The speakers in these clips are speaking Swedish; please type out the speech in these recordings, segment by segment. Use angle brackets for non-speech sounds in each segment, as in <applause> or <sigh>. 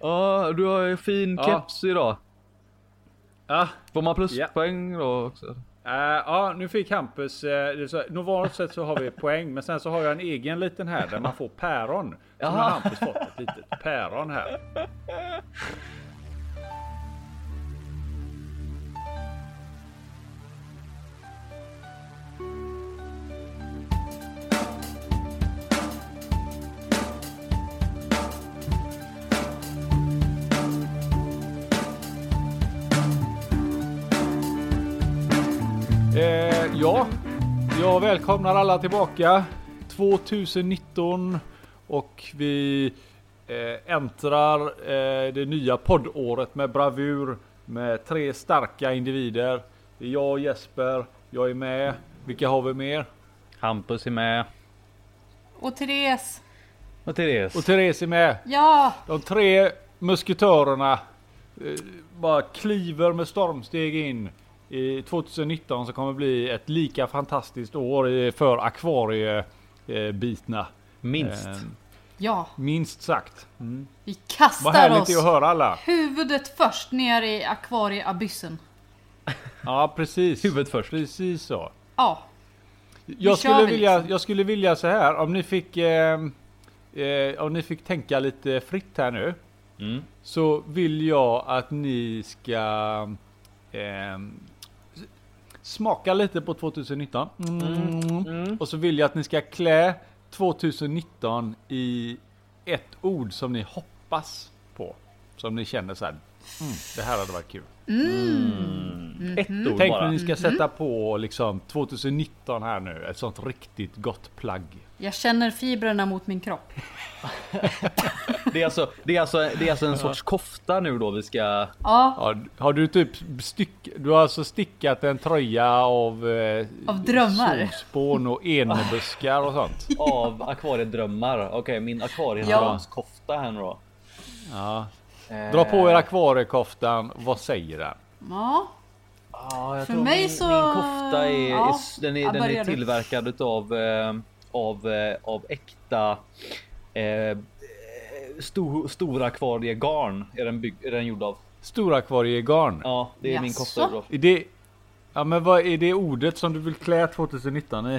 Ja, du har ju fin Ja. keps idag. Ja, Får man pluspoäng då också? Eh, ja, nu fick Hampus, uh, normalt sett så har vi poäng, men sen så har jag en egen liten här där man får päron. Så nu har. Hampus fått ett litet päron här. Ja, jag välkomnar alla tillbaka 2019 och vi eh, äntrar eh, det nya poddåret med bravur med tre starka individer. Det är jag och Jesper, jag är med. Vilka har vi mer? Hampus är med. Och Therese. Och Therese. Och Therese är med. Ja, De tre musketörerna eh, bara kliver med stormsteg in 2019 som kommer bli ett lika fantastiskt år för akvariebitna. Minst. Eh, ja. minst sagt. Vi Vad kastar härligt oss att höra alla. huvudet först ner i akvarieabyssen. Ja precis. Huvudet först. Precis så. Ja, Jag skulle, vi vilja, liksom. jag skulle vilja så här om ni fick eh, eh, om ni fick tänka lite fritt här nu. Mm. Så vill jag att ni ska s- smaka lite på 2019. Mm. Och så vill jag att ni ska klä 2019 i ett ord som ni hoppas på. Som ni känner så här. Mm, det här hade varit kul. Ett ord Tänk bara. när ni ska sätta på liksom 2019 här nu. Ett sånt riktigt gott plagg. Jag känner fibrerna mot min kropp. <laughs> Det är alltså, det är alltså, det är alltså en sorts kofta nu då vi ska... Ja, Ja, har du typ styck, du har alltså stickat en tröja av, eh, Av drömmar. solspån och enebuskar och sånt. <laughs> Av akvariedrömmar. Okej, min akvariedrömskofta här nu då. Ja. Eh, Dra på er akvariekoftan, vad säger den? ja. Ja, jag För tror mig min, så- min kofta är, ja, är den är, den är tillverkad utav eh, av, eh, av äkta eh, stor, stora akvariegarn är den, bygg, är den gjord av. Storakvariegarn. Ja, det är min Jaså? kofta. Är det, ja men vad är det ordet som du vill klä 2019 i?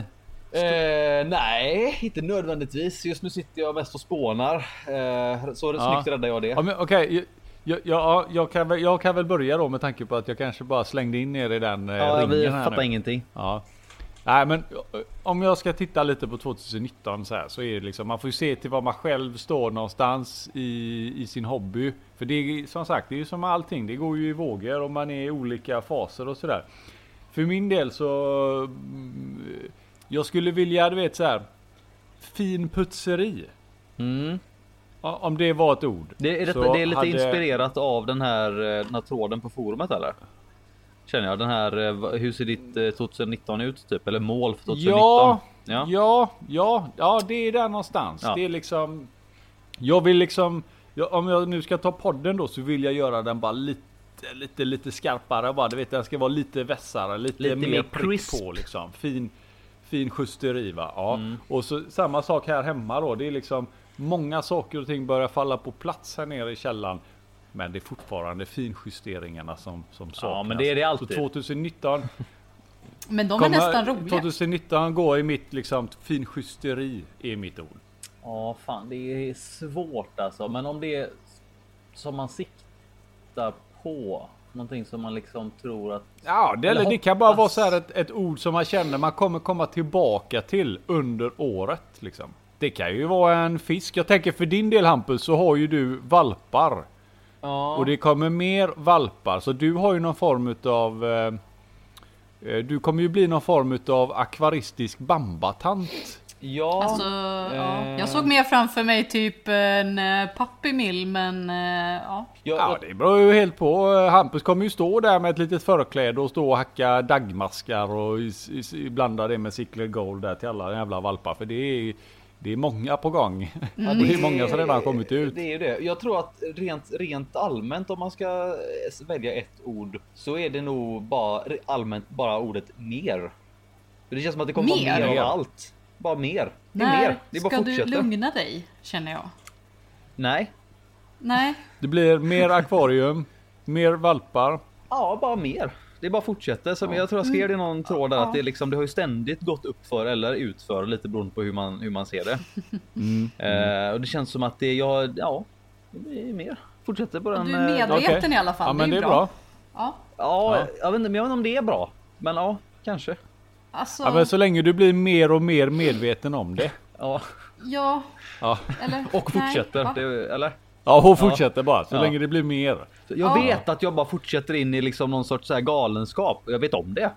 Eh, nej, inte nödvändigtvis. Just nu sitter jag mest och spånar. Eh, så Ja. snyggt räddar jag det. Ja, men Okej, jag, jag, jag, jag, kan väl, jag kan väl börja då med tanke på att jag kanske bara slängde in er i den eh, Ja, ringen vi här fattar nu. ingenting. Ja. Nej men eh, om jag ska titta lite på 2019 så här så är det liksom man får ju se till var man själv står någonstans i, i sin hobby. För det är som sagt det är ju som allting. Det går ju i vågor och man är i olika faser och sådär. För min del så mm, jag skulle vilja du vet så här fin putseri. Mm. Om det var ett ord. Det, är detta, det är lite hade- inspirerat av den här, eh, den här tråden på forumet eller? Känner jag den här. eh, Hur ser ditt eh, 2019 ut typ? Eller mål för 2019? Ja, Ja. ja, ja, ja, det är där någonstans. Ja. Det är liksom. Jag vill liksom. Jag, om jag nu ska ta podden då så vill jag göra den bara lite, lite, lite skarpare. Bara, du vet, den ska vara lite vässare, lite, Lite mer mer prick på liksom. Fin, fin justeri va. Ja. Mm. Och så samma sak här hemma då. Det är liksom många saker och ting börjar falla på plats här nere i källaren. Men det är fortfarande finjusteringarna som, som saknas. men det är det alltid. Så 2019 Men de är Kommer- nästan roliga. 2019 går i mitt liksom finjusteri är mitt ord. Ja, fan, det är svårt alltså. Men om det är som man siktar på någonting som man liksom tror att. Ja, det, Eller det kan bara vara så här ett, ett ord som man känner man kommer komma tillbaka till under året. Liksom. Det kan ju vara en fisk. Jag tänker för din del Hampus så har ju du valpar. Ja, Och det kommer mer valpar. Så du har ju någon form utav eh, eh, du kommer ju bli någon form utav akvaristisk bambatant. ja, Alltså, ja. eh. Jag såg mer framför mig typ en uh, pappimill men eh, ja. Ja, det beror ju helt på. Hampus kommer ju stå där med ett litet förkläde och stå och hacka dagmaskar och blanda det med Sickle Gold där till alla jävla valpar. För det är, det är många på gång. <laughs> Och det är många som redan har kommit ut. Det är det. Jag tror att rent, rent allmänt om man ska välja ett ord så är det nog bara allmänt bara ordet mer. För Det känns som att det kommer Mer? vara mer av allt. Bara mer. Det är När mer. Det är bara ska du fortsätta. lugna dig känner jag? Nej. Nej. Det blir mer akvarium, mer valpar. Ja, bara mer. Det bara fortsätter. Som jag tror jag skrev det i någon tråd där att det, liksom, det har ju ständigt gått upp för eller utför lite beroende på hur man, hur man ser det. <laughs> Eh, och det känns som att det, jag, ja, det är mer. Fortsätter på den. Du är eh, medveten okej. i alla fall. Ja men det det är är bra. Ja. Ja, Ja. Jag, vet inte, men jag vet inte om det är bra. Men ja, kanske. Alltså, Ja men så länge du blir mer och mer medveten om det. Ja, ja. Ja, Eller? och Nej, fortsätter. va? det, eller? Ja hon fortsätter bara så Ja. länge det blir mer. Jag Ja. vet att jag bara fortsätter in i liksom någon sorts så här galenskap. Jag vet om det.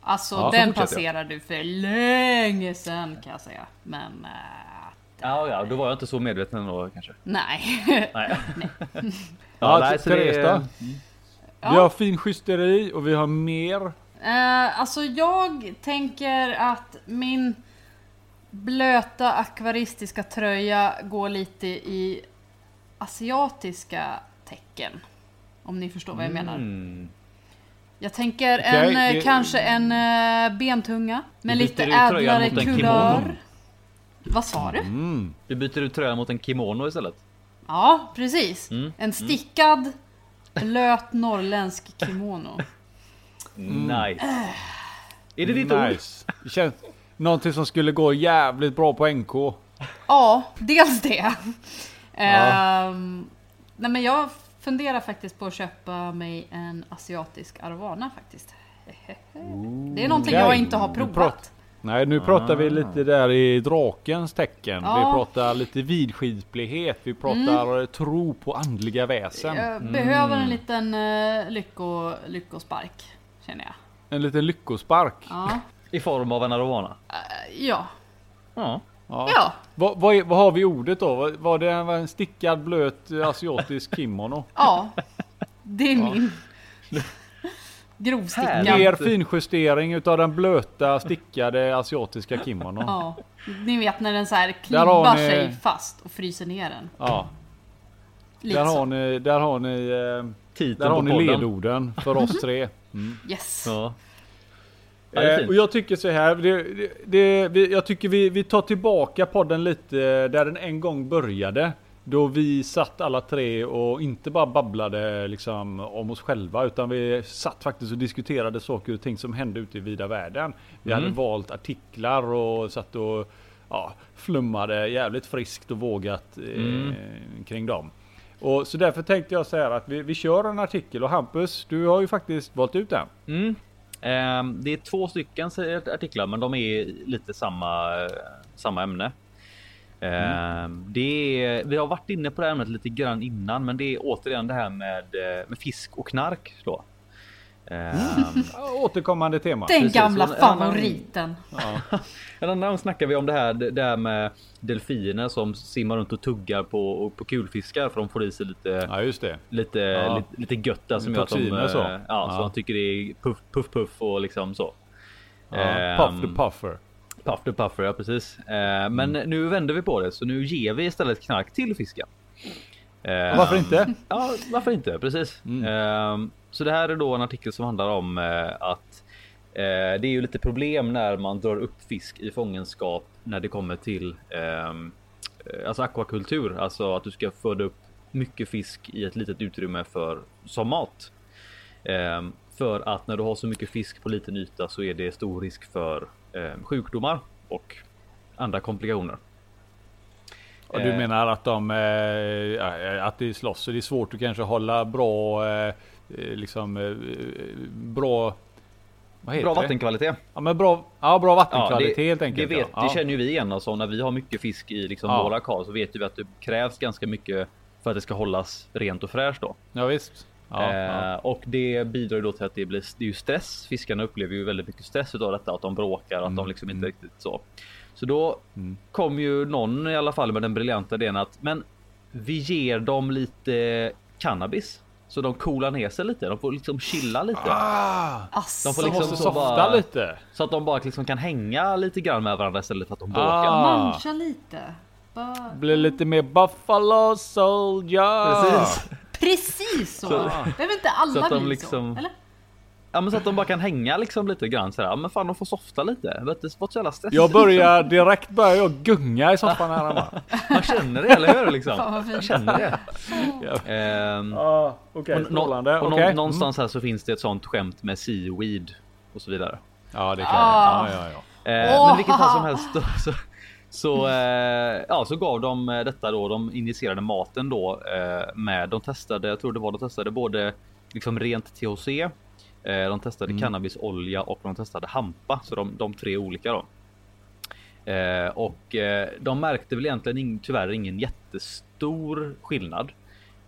Alltså Ja, så den fortsätter jag. passerade du för länge sedan kan jag säga. Men äh, Ja, ja, då var jag inte så medveten ändå kanske. nej. Nej. <laughs> <laughs> Ja, nej, så det Therese är- då? Vi har finschysteri och vi har mer. Eh, alltså jag tänker att min blöta akvaristiska tröja går lite i asiatiska tecken. Om ni förstår vad jag menar. Mm. Jag tänker en, eh, det- kanske en eh, bentunga med lite ädlare kulör. kimono. Vad sa du? Mm. Du byter ut tröjan mot en kimono istället. Ja, precis. Mm, En stickad blöt norrländsk kimono. Nice. Är det ditt ord? Nice. Känns någonting som skulle gå jävligt bra på NK. Ja, dels det. Ehm, nej men jag funderar faktiskt på att köpa mig en asiatisk arowana faktiskt. Det är någonting jag Okej. inte har provat. Nej, nu pratar vi lite där i drakens tecken. Vi Ja. Mm. pratar lite vidskiplighet. Vi pratar eh, tro på andliga väsen. Jag behöver en liten uh, lycko, lyckospark, känner jag. En liten lyckospark. Ja. I form av en arowana. Eh, ja. Ja. Ja. Ja. Vad, vad, är, vad har vi ordet då? Var- Var det en, en stickad blöt eh, asiatisk kimono? Ja. Det är min. Grovstickad. Mer finjustering utav den blöta stickade asiatiska kimonon. Ja. Ni vet när den så här klibbar ni- sig fast och fryser ner den. Ja, Lite där så. har ni, där har ni, eh, Titeln där har ni ledorden för oss tre. Yes. Ja. Ja, Eh, och jag tycker så här, det, det, det, vi, jag tycker vi, vi tar tillbaka podden lite där den en gång började. Då vi satt alla tre och inte bara babblade liksom om oss själva utan vi satt faktiskt och diskuterade saker och ting som hände ute i vida världen. Vi Mm. hade valt artiklar och satt och ja, flummade jävligt friskt och vågat eh, Mm. kring dem. Och så därför tänkte jag så här att vi, vi kör en artikel och Hampus, du har ju faktiskt valt ut den. Mm. Ehm, det är två stycken artiklar, men de är lite samma, samma ämne. Ehm, det är, vi har varit inne på det ämnet lite grann innan, men det är återigen det här med, eh, med fisk och knark. Då. Ehm, <laughs> Återkommande tema. Den Precis, gamla och en annan- favoriten. En annan gång snackar vi om det här, det här med delfiner som simmar runt och tuggar på, på kulfiskar för de får i sig lite, Ja just det. lite, Ja. lite, lite gött där som gör att de, Toxiner eh, så. Ja, Ja. så de tycker det är puff puff puff och liksom så. Ja, Ehm, puff the puffer. Puff the puffer, ja precis. Eh, men nu vänder vi på det, så nu ger vi istället knark till fisken. Eh, Varför inte? Ja, varför inte? Precis. Mm. Så det här är då en artikel som handlar om eh, att eh, det är ju lite problem när man drar upp fisk i fångenskap när det kommer till ehm, eh, alltså akvakultur, alltså att du ska föda upp mycket fisk i ett litet utrymme för som mat. Ehm, för att när du har så mycket fisk på liten yta så är det stor risk för ehm, sjukdomar och andra komplikationer. Och du menar att de att det slåss så det är svårt att kanske hålla bra liksom eh, bra vad heter Bra vattenkvalitet. Ja men bra, ja, bra vattenkvalitet det, helt enkelt. Det, vet, ja. det känner ju vi igen alltså när vi har mycket fisk i liksom Ja. våra kar så vet vi att det krävs ganska mycket för att det ska hållas rent och fräscht då. ja visst. Ja, eh, ja. Och det bidrar ju då till att det blir det är ju stress. Fiskarna upplever ju väldigt mycket stress utav detta, att de bråkar och att de liksom inte riktigt så. Så då Mm. kom ju någon i alla fall med den briljanta idén att men vi ger dem lite cannabis så de coolar ner sig lite. De får liksom chilla lite Ah. De får liksom så softa bara- lite. så att de bara liksom kan hänga lite grann med varandra istället för att de bråkar. Ah. Mancha lite. Bara... Blir lite mer Buffalo Soldier. Precis. Precis så! Så- Behöver inte alla så att de bli liksom- så? Eller? Ja men så att de bara kan hänga liksom lite grann sådär. Men fan de får softa lite. Vet du, så jävla stressigt. Jag börjar direkt börjar jag gunga i soffan här hemma. <laughs> Man känner det, eller hur? Liksom. Fan. Jag känner det. <laughs> Ja. Ehm, Ah, Okej, nå- strålande. nå- Okej. någonstans här så finns det ett sånt skämt med seaweed och så vidare. Mm. Ja det kan Ah. Ja, ja, ja. Eh, Åh, men vilket fall som helst så, så, eh, ja, så gav de eh, detta då. De injicerade maten då eh, med. De testade, jag tror det var de testade både liksom rent THC. Eh, de testade cannabisolja och de testade hampa, så de, de tre olika då. Eh, och eh, de märkte väl egentligen tyvärr ingen jättestor skillnad.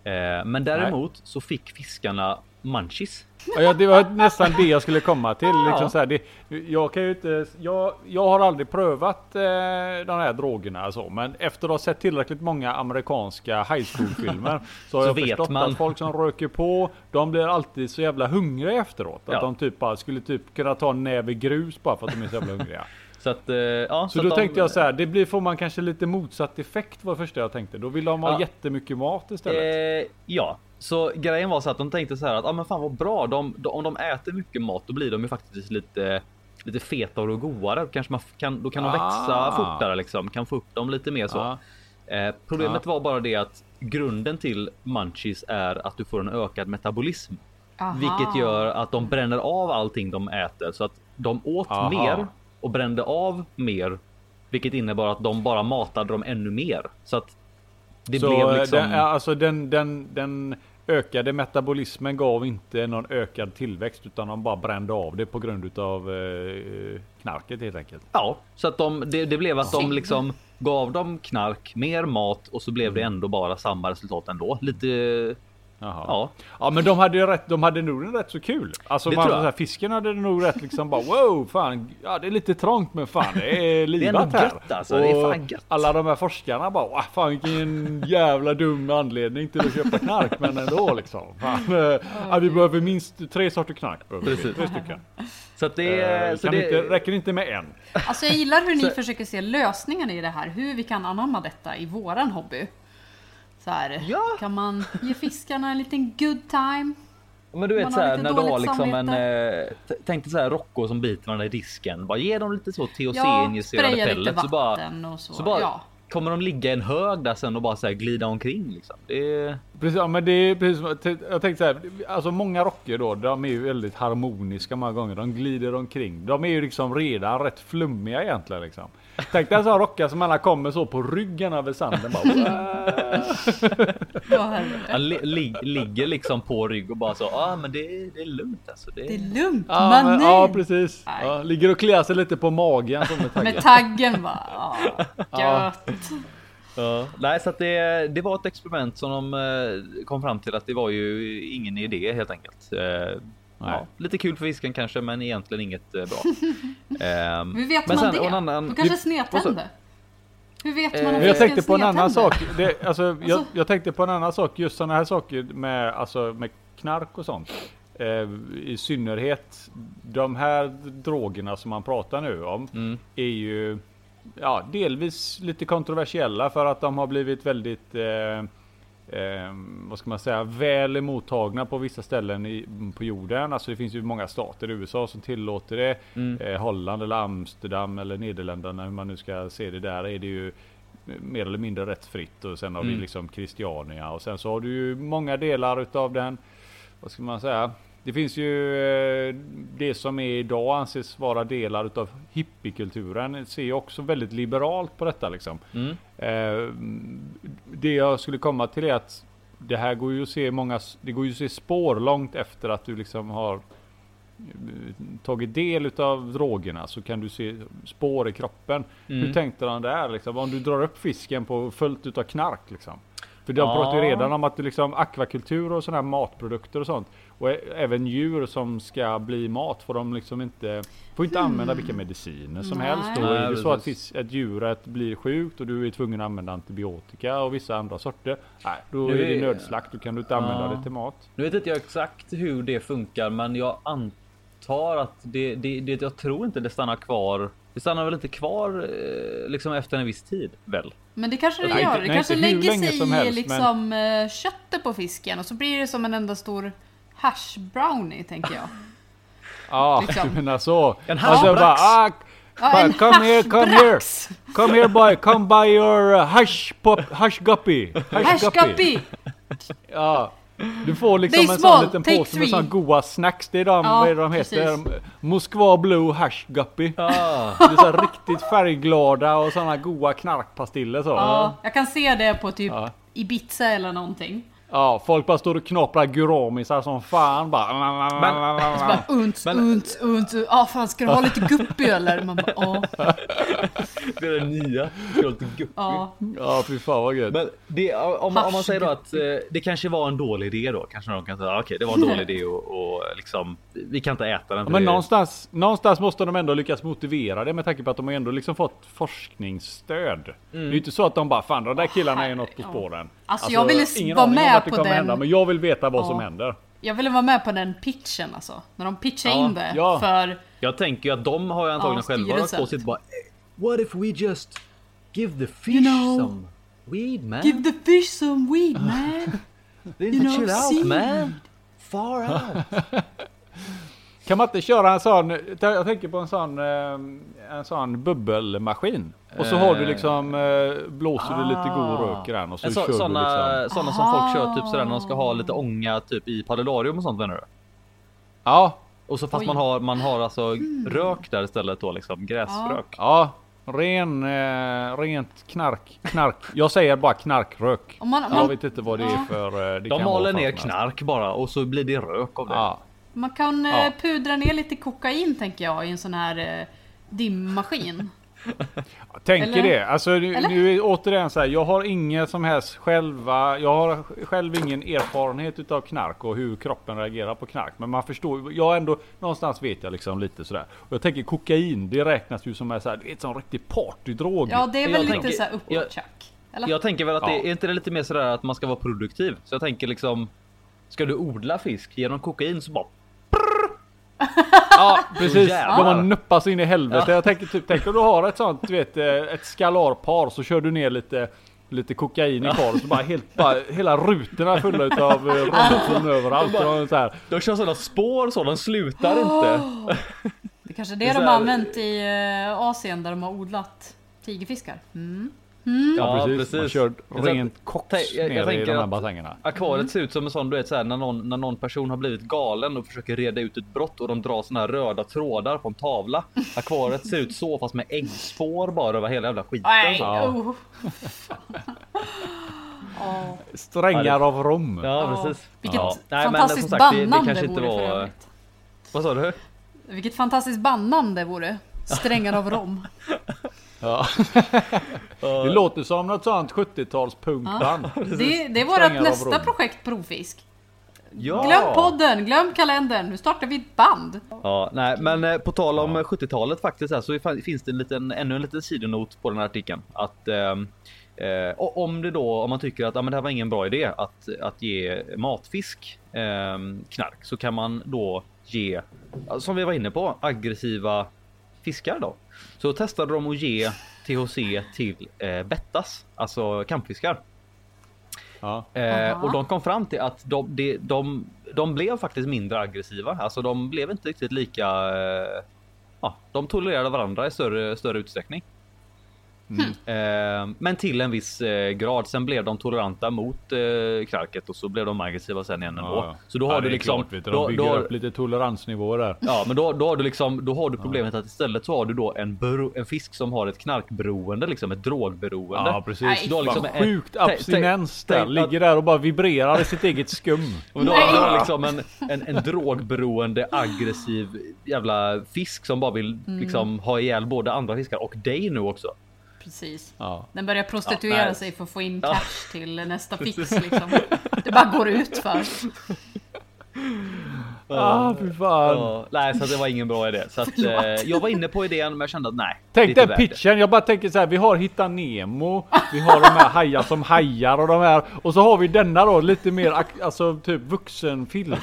Eh, men däremot så fick fiskarna munchies. Ja, det var nästan det jag skulle komma till. Liksom Ja. så här, det, jag, kan ju inte, jag, jag har aldrig prövat eh, de här drogerna så, men efter att ha sett tillräckligt många amerikanska high school-filmer <laughs> så har Så jag vet förstått man. att folk som röker på, de blir alltid så jävla hungriga efteråt. Att Ja. de typ bara skulle typ kunna ta en näve grus bara för att de är så jävla hungriga. Så att, eh, ja, Så att då de- tänkte jag så här, det blir, får man kanske lite motsatt effekt var det första jag tänkte. Då vill de ha Ja. jättemycket mat istället. Eh, ja, så grejen var så att de tänkte så här att ah, men fan vad bra. De, de, om de äter mycket mat, då blir de ju faktiskt lite lite fetare och godare. Kanske man kan, då kan de växa Ah. fortare liksom. Kan få upp dem lite mer så. Ja. Eh, problemet Ja. var bara det att grunden till munchies är att du får en ökad metabolism, Aha. vilket gör att de bränner av allting de äter så att de åt Aha. mer och brände av mer, vilket innebar att de bara matade dem ännu mer så att det så blev eh, liksom. den, alltså den, den, den ökade metabolismen gav inte någon ökad tillväxt utan de bara brände av det på grund utav eh, knarket helt enkelt. Ja, så att de, det, det blev att de liksom gav dem knark, mer mat och så blev det ändå bara samma resultat ändå. Lite, Jaha. ja. Ja men de hade rätt, de hade nog rätt så kul. Alltså Det man, så här, fisken hade nog rätt liksom bara wow fan, ja det är lite trångt men fan det är <laughs> livat här. gött, alltså, det är Och fan gött. Alla de här forskarna bara "Ah, fan vilken jävla dum anledning till att köpa knark men ändå liksom. <laughs> Fan, eh, ja, vi behöver minst tre sorter knark. Precis. Tre stycken. <laughs> Så att det, Eh, så kan det inte, räcker inte med en. Alltså jag gillar hur ni Så- försöker se lösningen i det här, hur vi kan anamma detta i våran hobby. Så här, Ja. kan man ge fiskarna en liten good time? Men du vet så här när du har liksom en, eh, tänk dig så här Rocco som biter varandra i disken. Bara ge dem lite så Ja, THC-injicerade spraya lite pellets så bara, så. så bara ja. kommer de ligga i en hög där sen och bara så här glida omkring liksom. Det Precis, ja, men det är precis, jag tänkte så här, alltså många rocker då, de är ju väldigt harmoniska många gånger. De glider omkring. De är ju liksom redan rätt flummiga egentligen liksom. Tänk dig en sån rocka som alla kommer så på ryggen över sanden bara. <laughs> Han li, li, ligger liksom på rygg och bara så, ja ah, men det, det är lugnt alltså. Det, Det är lugnt Ja, men, mannen. ja precis. Ja, ligger och kliar sig lite på magen som med taggen. Med taggen bara. Ja, <laughs> Ja. gött. Ja, nej, så att det, det var ett experiment som de eh, kom fram till att det var ju ingen idé helt enkelt. Eh, ja, lite kul för fisken kanske, men egentligen inget eh, bra. <laughs> Ehm, Hur vet men man sen, och det? annan- De kanske snedtända. Hur vet man om Eh, jag tänkte på en annan sak. Det, alltså, jag, Alltså- jag tänkte på en annan sak. Just sådana här saker med, alltså, med knark och sånt. Eh, I synnerhet de här drogerna som man pratar nu om. Mm. Är ju ja, delvis lite kontroversiella för att de har blivit väldigt eh, eh, vad ska man säga, väl mottagna på vissa ställen i, på jorden. Alltså det finns ju många stater i USA som tillåter det. Mm. Eh, Holland eller Amsterdam eller Nederländerna, hur man nu ska se det där, är det ju mer eller mindre rätt fritt. Och sen har vi Mm. liksom Christiania och sen så har du ju många delar utav den, vad ska man säga? Det finns ju eh, det som är idag anses vara delar utav hippiekulturen. Ser också väldigt liberalt på detta liksom. Mm. Eh, det jag skulle komma till är att det här går ju att se många, det går ju att se spår långt efter att du liksom har eh, tagit del utav drogerna så kan du se spår i kroppen. Mm. Hur tänkte han där liksom? Om du drar upp fisken på fullt utav knark liksom. För de Ja. pratar ju redan om att liksom akvakultur och sådana här matprodukter och sånt. Och även djur som ska bli mat får de liksom inte, får inte använda vilka mediciner som Nej. helst. Och Nej, är det så att ett djuret blir sjukt och du är tvungen att använda antibiotika och vissa andra sorter. Nej, då Nu är det nödslakt. Då kan du inte använda Ja. det till mat. Nu vet inte jag exakt hur det funkar, men jag antar att det, det, det jag tror inte det stannar kvar. Det stannar väl inte kvar eh, liksom efter en viss tid väl? Men det kanske det Nej, gör. Det nej, kanske lägger sig som i helst, liksom eh, köttet på fisken och så blir det som en enda stor hash brownie tänker jag. <laughs> Ja, Liksom. du menar så. En Alltså bara, ah, Ja, en come here, come here. haschbrax. Come here boy, come buy your uh, hash pop, hash guppy. Hash guppy. Hashkapi! <laughs> Ja. Du får liksom Det är en sån liten take påse med three. såna goa snacks. Det är de, Ja, vad är de heter? Moskva Blue Hash Guppy. Ah. Det är så här riktigt färgglada och såna goa knarkpastiller så. Ja, jag kan se det på typ Ja. Ibiza eller någonting. Ja, folk bara står och knaprar guramisar som fan bara. Bara unts, Men- unts, unts. Ja, ah, fan ska du ha lite guppy eller? Man bara, ja. <laughs> Det är det nya. Det är lite gupp. Ja. Ja, fy fan vad gött. Men det, om, om man säger då att eh, det kanske var en dålig idé då. Kanske någon kan säga "Ah, okej, det var en dålig idé och, och liksom vi kan inte äta den. Ja, men det- någonstans, någonstans måste de ändå lyckas motivera det med tanke på att de har ändå liksom fått forskningsstöd. Det är ju inte så att de bara fan de där killarna är något på spåren. Alltså, jag ville vara om med det på kommer den- Hända, men jag vill veta vad Ja. som händer. Jag ville vara med på den pitchen alltså. När de pitchade Ja, in det. ja. För Jag tänker ju att de har ju antagligen Ja, själva på sitt bara "Eh, What if we just give the fish You know, some weed man? give the fish some weed <laughs> man. You know, chill out seaweed." man. Far out. <laughs> Kan man inte köra en sån, jag tänker på en sån, eh, en sån bubbelmaskin. Och så har du liksom, eh, blåser du lite god rök i den och så En kör så, du såna, liksom. såna som folk kör typ sådär när de ska ha lite ånga typ i padellarium och sånt menar du? Ja, Och så fast Oj. man har, man har alltså rök där istället då liksom gräsrök. ja. Ren, eh, rent knark, knark. Jag säger bara knarkrök. Man- om jag man- vet inte vad det är för... eh, Det De kan maler ner knark bara och så blir det rök av det. Ja. Man kan Ja. eh, pudra ner lite kokain tänker jag i en sån här eh, dimmaskin. <laughs> Tänker Eller? det. Alltså nu, nu är återigen så här. Jag har ingen som helst själva. Jag har själv ingen erfarenhet utav knark och hur kroppen reagerar på knark. Men man förstår. Jag ändå någonstans vet jag liksom lite sådär. Och jag tänker kokain. Det räknas ju som en så här, det är ett sån riktig partydrog. Ja, det är Jag väl lite tänker- så här jag- uppåt-tjack. Eller? Jag tänker väl att det Ja. är inte det lite mer sådär att man ska vara produktiv. Så jag tänker liksom Ska du odla fisk genom kokain så bara Ja, precis. jävlar. De har nuppas in i helvete. Jag tänker typ, tänk om du har ett sånt, du vet, eh, ett skalarpar så kör du ner lite Lite kokain i par så bara helt bara, hela rutorna fulla utav eh, röntgen överallt. Och så här. De kör sådana spår så de slutar inte. <laughs> Det kanske är Det det är de har använt i eh, Asien där de har odlat tigerfiskar. Mm. Ja, precis. Man kör rent koks jag- jag ner i de här bassängerna. Akvariet ser ut som en sån du vet såhär när någon, när någon person har blivit galen och försöker reda ut ett brott och de drar såna här röda trådar på en tavla. Akvariet ser ut så fast med äggspår bara över hela jävla skiten. Nej, så. Ja. <laughs> oh. Strängar av rom. Ja, precis. Vilket Ja. Nej, men fantastiskt som sagt, det- det bannande kanske inte vore för var- övrigt. Vad sa du? Vilket fantastiskt bannande vore. Strängar av rom. <laughs> Ja. <laughs> Det låter som något sånt 70-tals punkband. Det, det är vårt nästa projekt Provfisk. Ja. Glöm podden, glöm kalendern. Nu startar vi ett band. Ja, nej, men eh, på tal om eh, 70-talet faktiskt här, så finns det en liten, ännu en liten sidonot på den här artikeln. Att ehm, eh, och om det då, om man tycker att ah, men det här var ingen bra idé att, att ge matfisk ehm, knark så kan man då ge, ja, som vi var inne på, aggressiva fiskar då. Så testade de att ge THC till eh, bettas, alltså kampfiskar. Ja. Eh, och de kom fram till att de, de, de, de blev faktiskt mindre aggressiva. Alltså de blev inte riktigt lika... Eh, ja, de tolererade varandra i större, större utsträckning. Eh, men till en viss eh, grad. Sen blev de toleranta mot eh, knarket och så blev de aggressiva sen igen ändå. Ja, ja. Så då har Ja, du liksom... Klart, vet du, då, de bygger då, upp lite toleransnivåer där. Ja, men då, då har du liksom, då har du problemet att istället så har du då en, bero, en fisk som har ett knarkberoende, liksom ett drogberoende. Ja precis. Nej. Du har liksom en- sjukt abstinens där. Ligger där och bara vibrerar i sitt eget skum. <laughs> Och då Nej. har du liksom en, en, en drogberoende aggressiv jävla fisk som bara vill liksom ha ihjäl både andra fiskar och dig nu också. Precis. Ja. Den börjar prostituera Ja, sig för att få in Ja. cash till nästa fix liksom. Det bara går ut för. <laughs> Ah, fy fan. Ja, nej, så det var ingen bra idé. Så att, <laughs> eh, jag var inne på idén men jag kände att nej. Tänk det. pitchen. Jag bara tänker så här. Vi har Hitta Nemo. Vi har de här hajar som hajar och de här. Och så har vi denna då lite mer alltså typ vuxenfilm.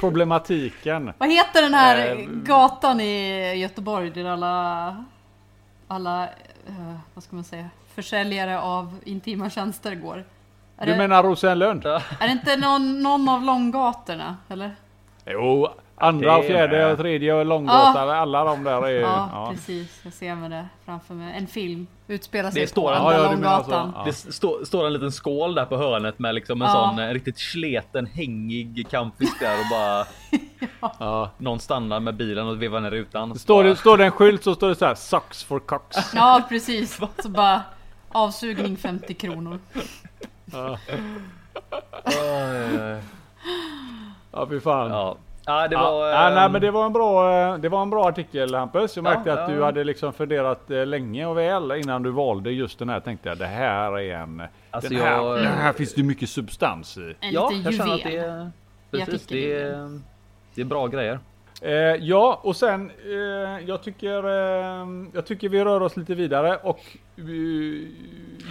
Problematiken. <laughs> Vad heter den här Eh, gatan i Göteborg där alla, alla, eh, vad ska man säga, försäljare av intima tjänster går? Är, Du det, menar Rosenlund? Är det inte någon, någon av långgatorna? Eller? Jo, Andra, och är fjärde och tredje och Långgatan. Alla de där är ju... Ja, Ja. precis. Jag ser med det framför mig. En film utspelar Det sig står på en- Andra Ja, ja. Långgatan. Ja. Det stå, står en liten skål där på hörnet med liksom en Ja. sån eh, riktigt sleten hängig kampfisk där och bara <laughs> Ja. någon stannar med bilen och vevar ner rutan. Står, det, står det en skylt så står det så här Sucks for cocks. <laughs> Ja, precis. Så bara avsugning 50 kronor. Ja, Ja, ja fy fan. Ja. det Ja, var... ja, nej ehm, men det var en bra, eh, det var en bra artikel Hampus. Jag Ja, märkte att ja. du hade liksom funderat eh, länge och väl innan du valde just den här. Tänkte jag det här är en... Alltså, den, här, jag- den här finns det mycket substans i. En Ja, liten jag känner att det är... Precis, det är, det är bra grejer. Eh, ja, och sen eh, jag tycker eh, jag tycker vi rör oss lite vidare och eh,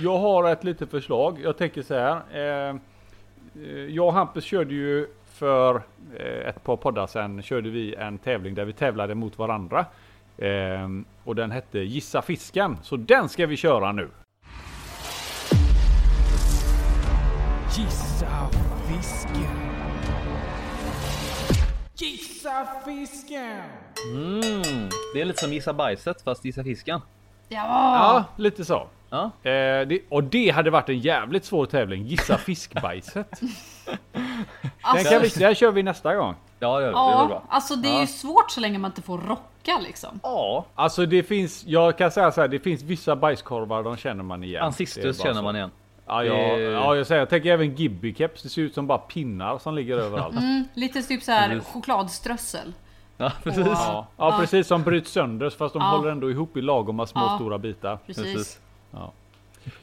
jag har ett litet förslag. Jag tänker så här. Eh, jag och Hampus körde ju för eh, ett par poddar sedan körde vi en tävling där vi tävlade mot varandra. Eh, och den hette Gissa fisken. Så den ska vi köra nu. Gissa fisken. Gissa fisken. Mm, det är lite som gissa bajset fast gissa fisken. Ja! Ja, lite så. Ja, Eh, det, och det hade varit en jävligt svår tävling. Gissa <laughs> fiskbajset. Den Alltså, kan vi, där kör vi nästa gång. ja det, det ja, bra. alltså det är ju svårt så länge man inte får rocka liksom. Ja, Alltså det finns, jag kan säga så här, det finns vissa bajskorvar, de känner man igen. Det bara känner så. man igen. Ja, ja, Det- ja, jag säger, jag tänker även Gibby-keps, det ser ut som bara pinnar som ligger överallt. Mm, lite typ så här chokladströssel. Ja, precis. Ja, ja, precis som bryts sönder fast de Ja. håller ändå ihop i lagom små Ja. stora bitar. Precis. precis.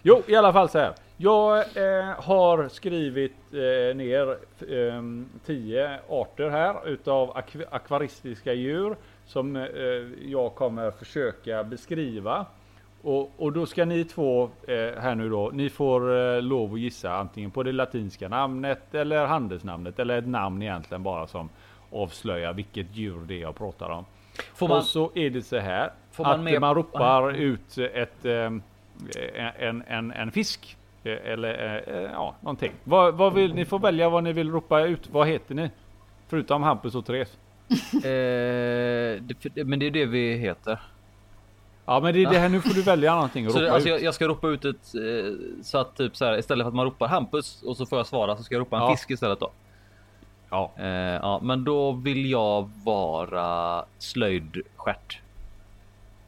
Jo, i alla fall så här. Jag eh, har skrivit eh, ner eh, tio arter här utav akv- akvaristiska djur som eh, jag kommer försöka beskriva. Och, och då ska ni två eh, här nu då, ni får eh, lov att gissa antingen på det latinska namnet eller handelsnamnet eller ett namn egentligen bara som avslöjar vilket djur det är jag pratar om. Får man, Och så är det så här Får man att med- man ropar <laughs> ut ett, eh, en, en, en fisk. Eh, Eller eh, ja, någonting. Vad, vad vill, ni får välja vad ni vill ropa ut. Vad heter ni? Förutom Hampus och Therese. <laughs> eh, det, men det är det vi heter. Ja men det är det här, nu får du <laughs> välja någonting och Så det, ropa alltså, ut. jag, jag ska ropa ut ett eh, så att typ så här istället för att man ropar Hampus och så får jag svara så ska jag ropa en Ja. fisk istället då. Ja. Eh, ja, men då vill jag vara slöjdstjärt.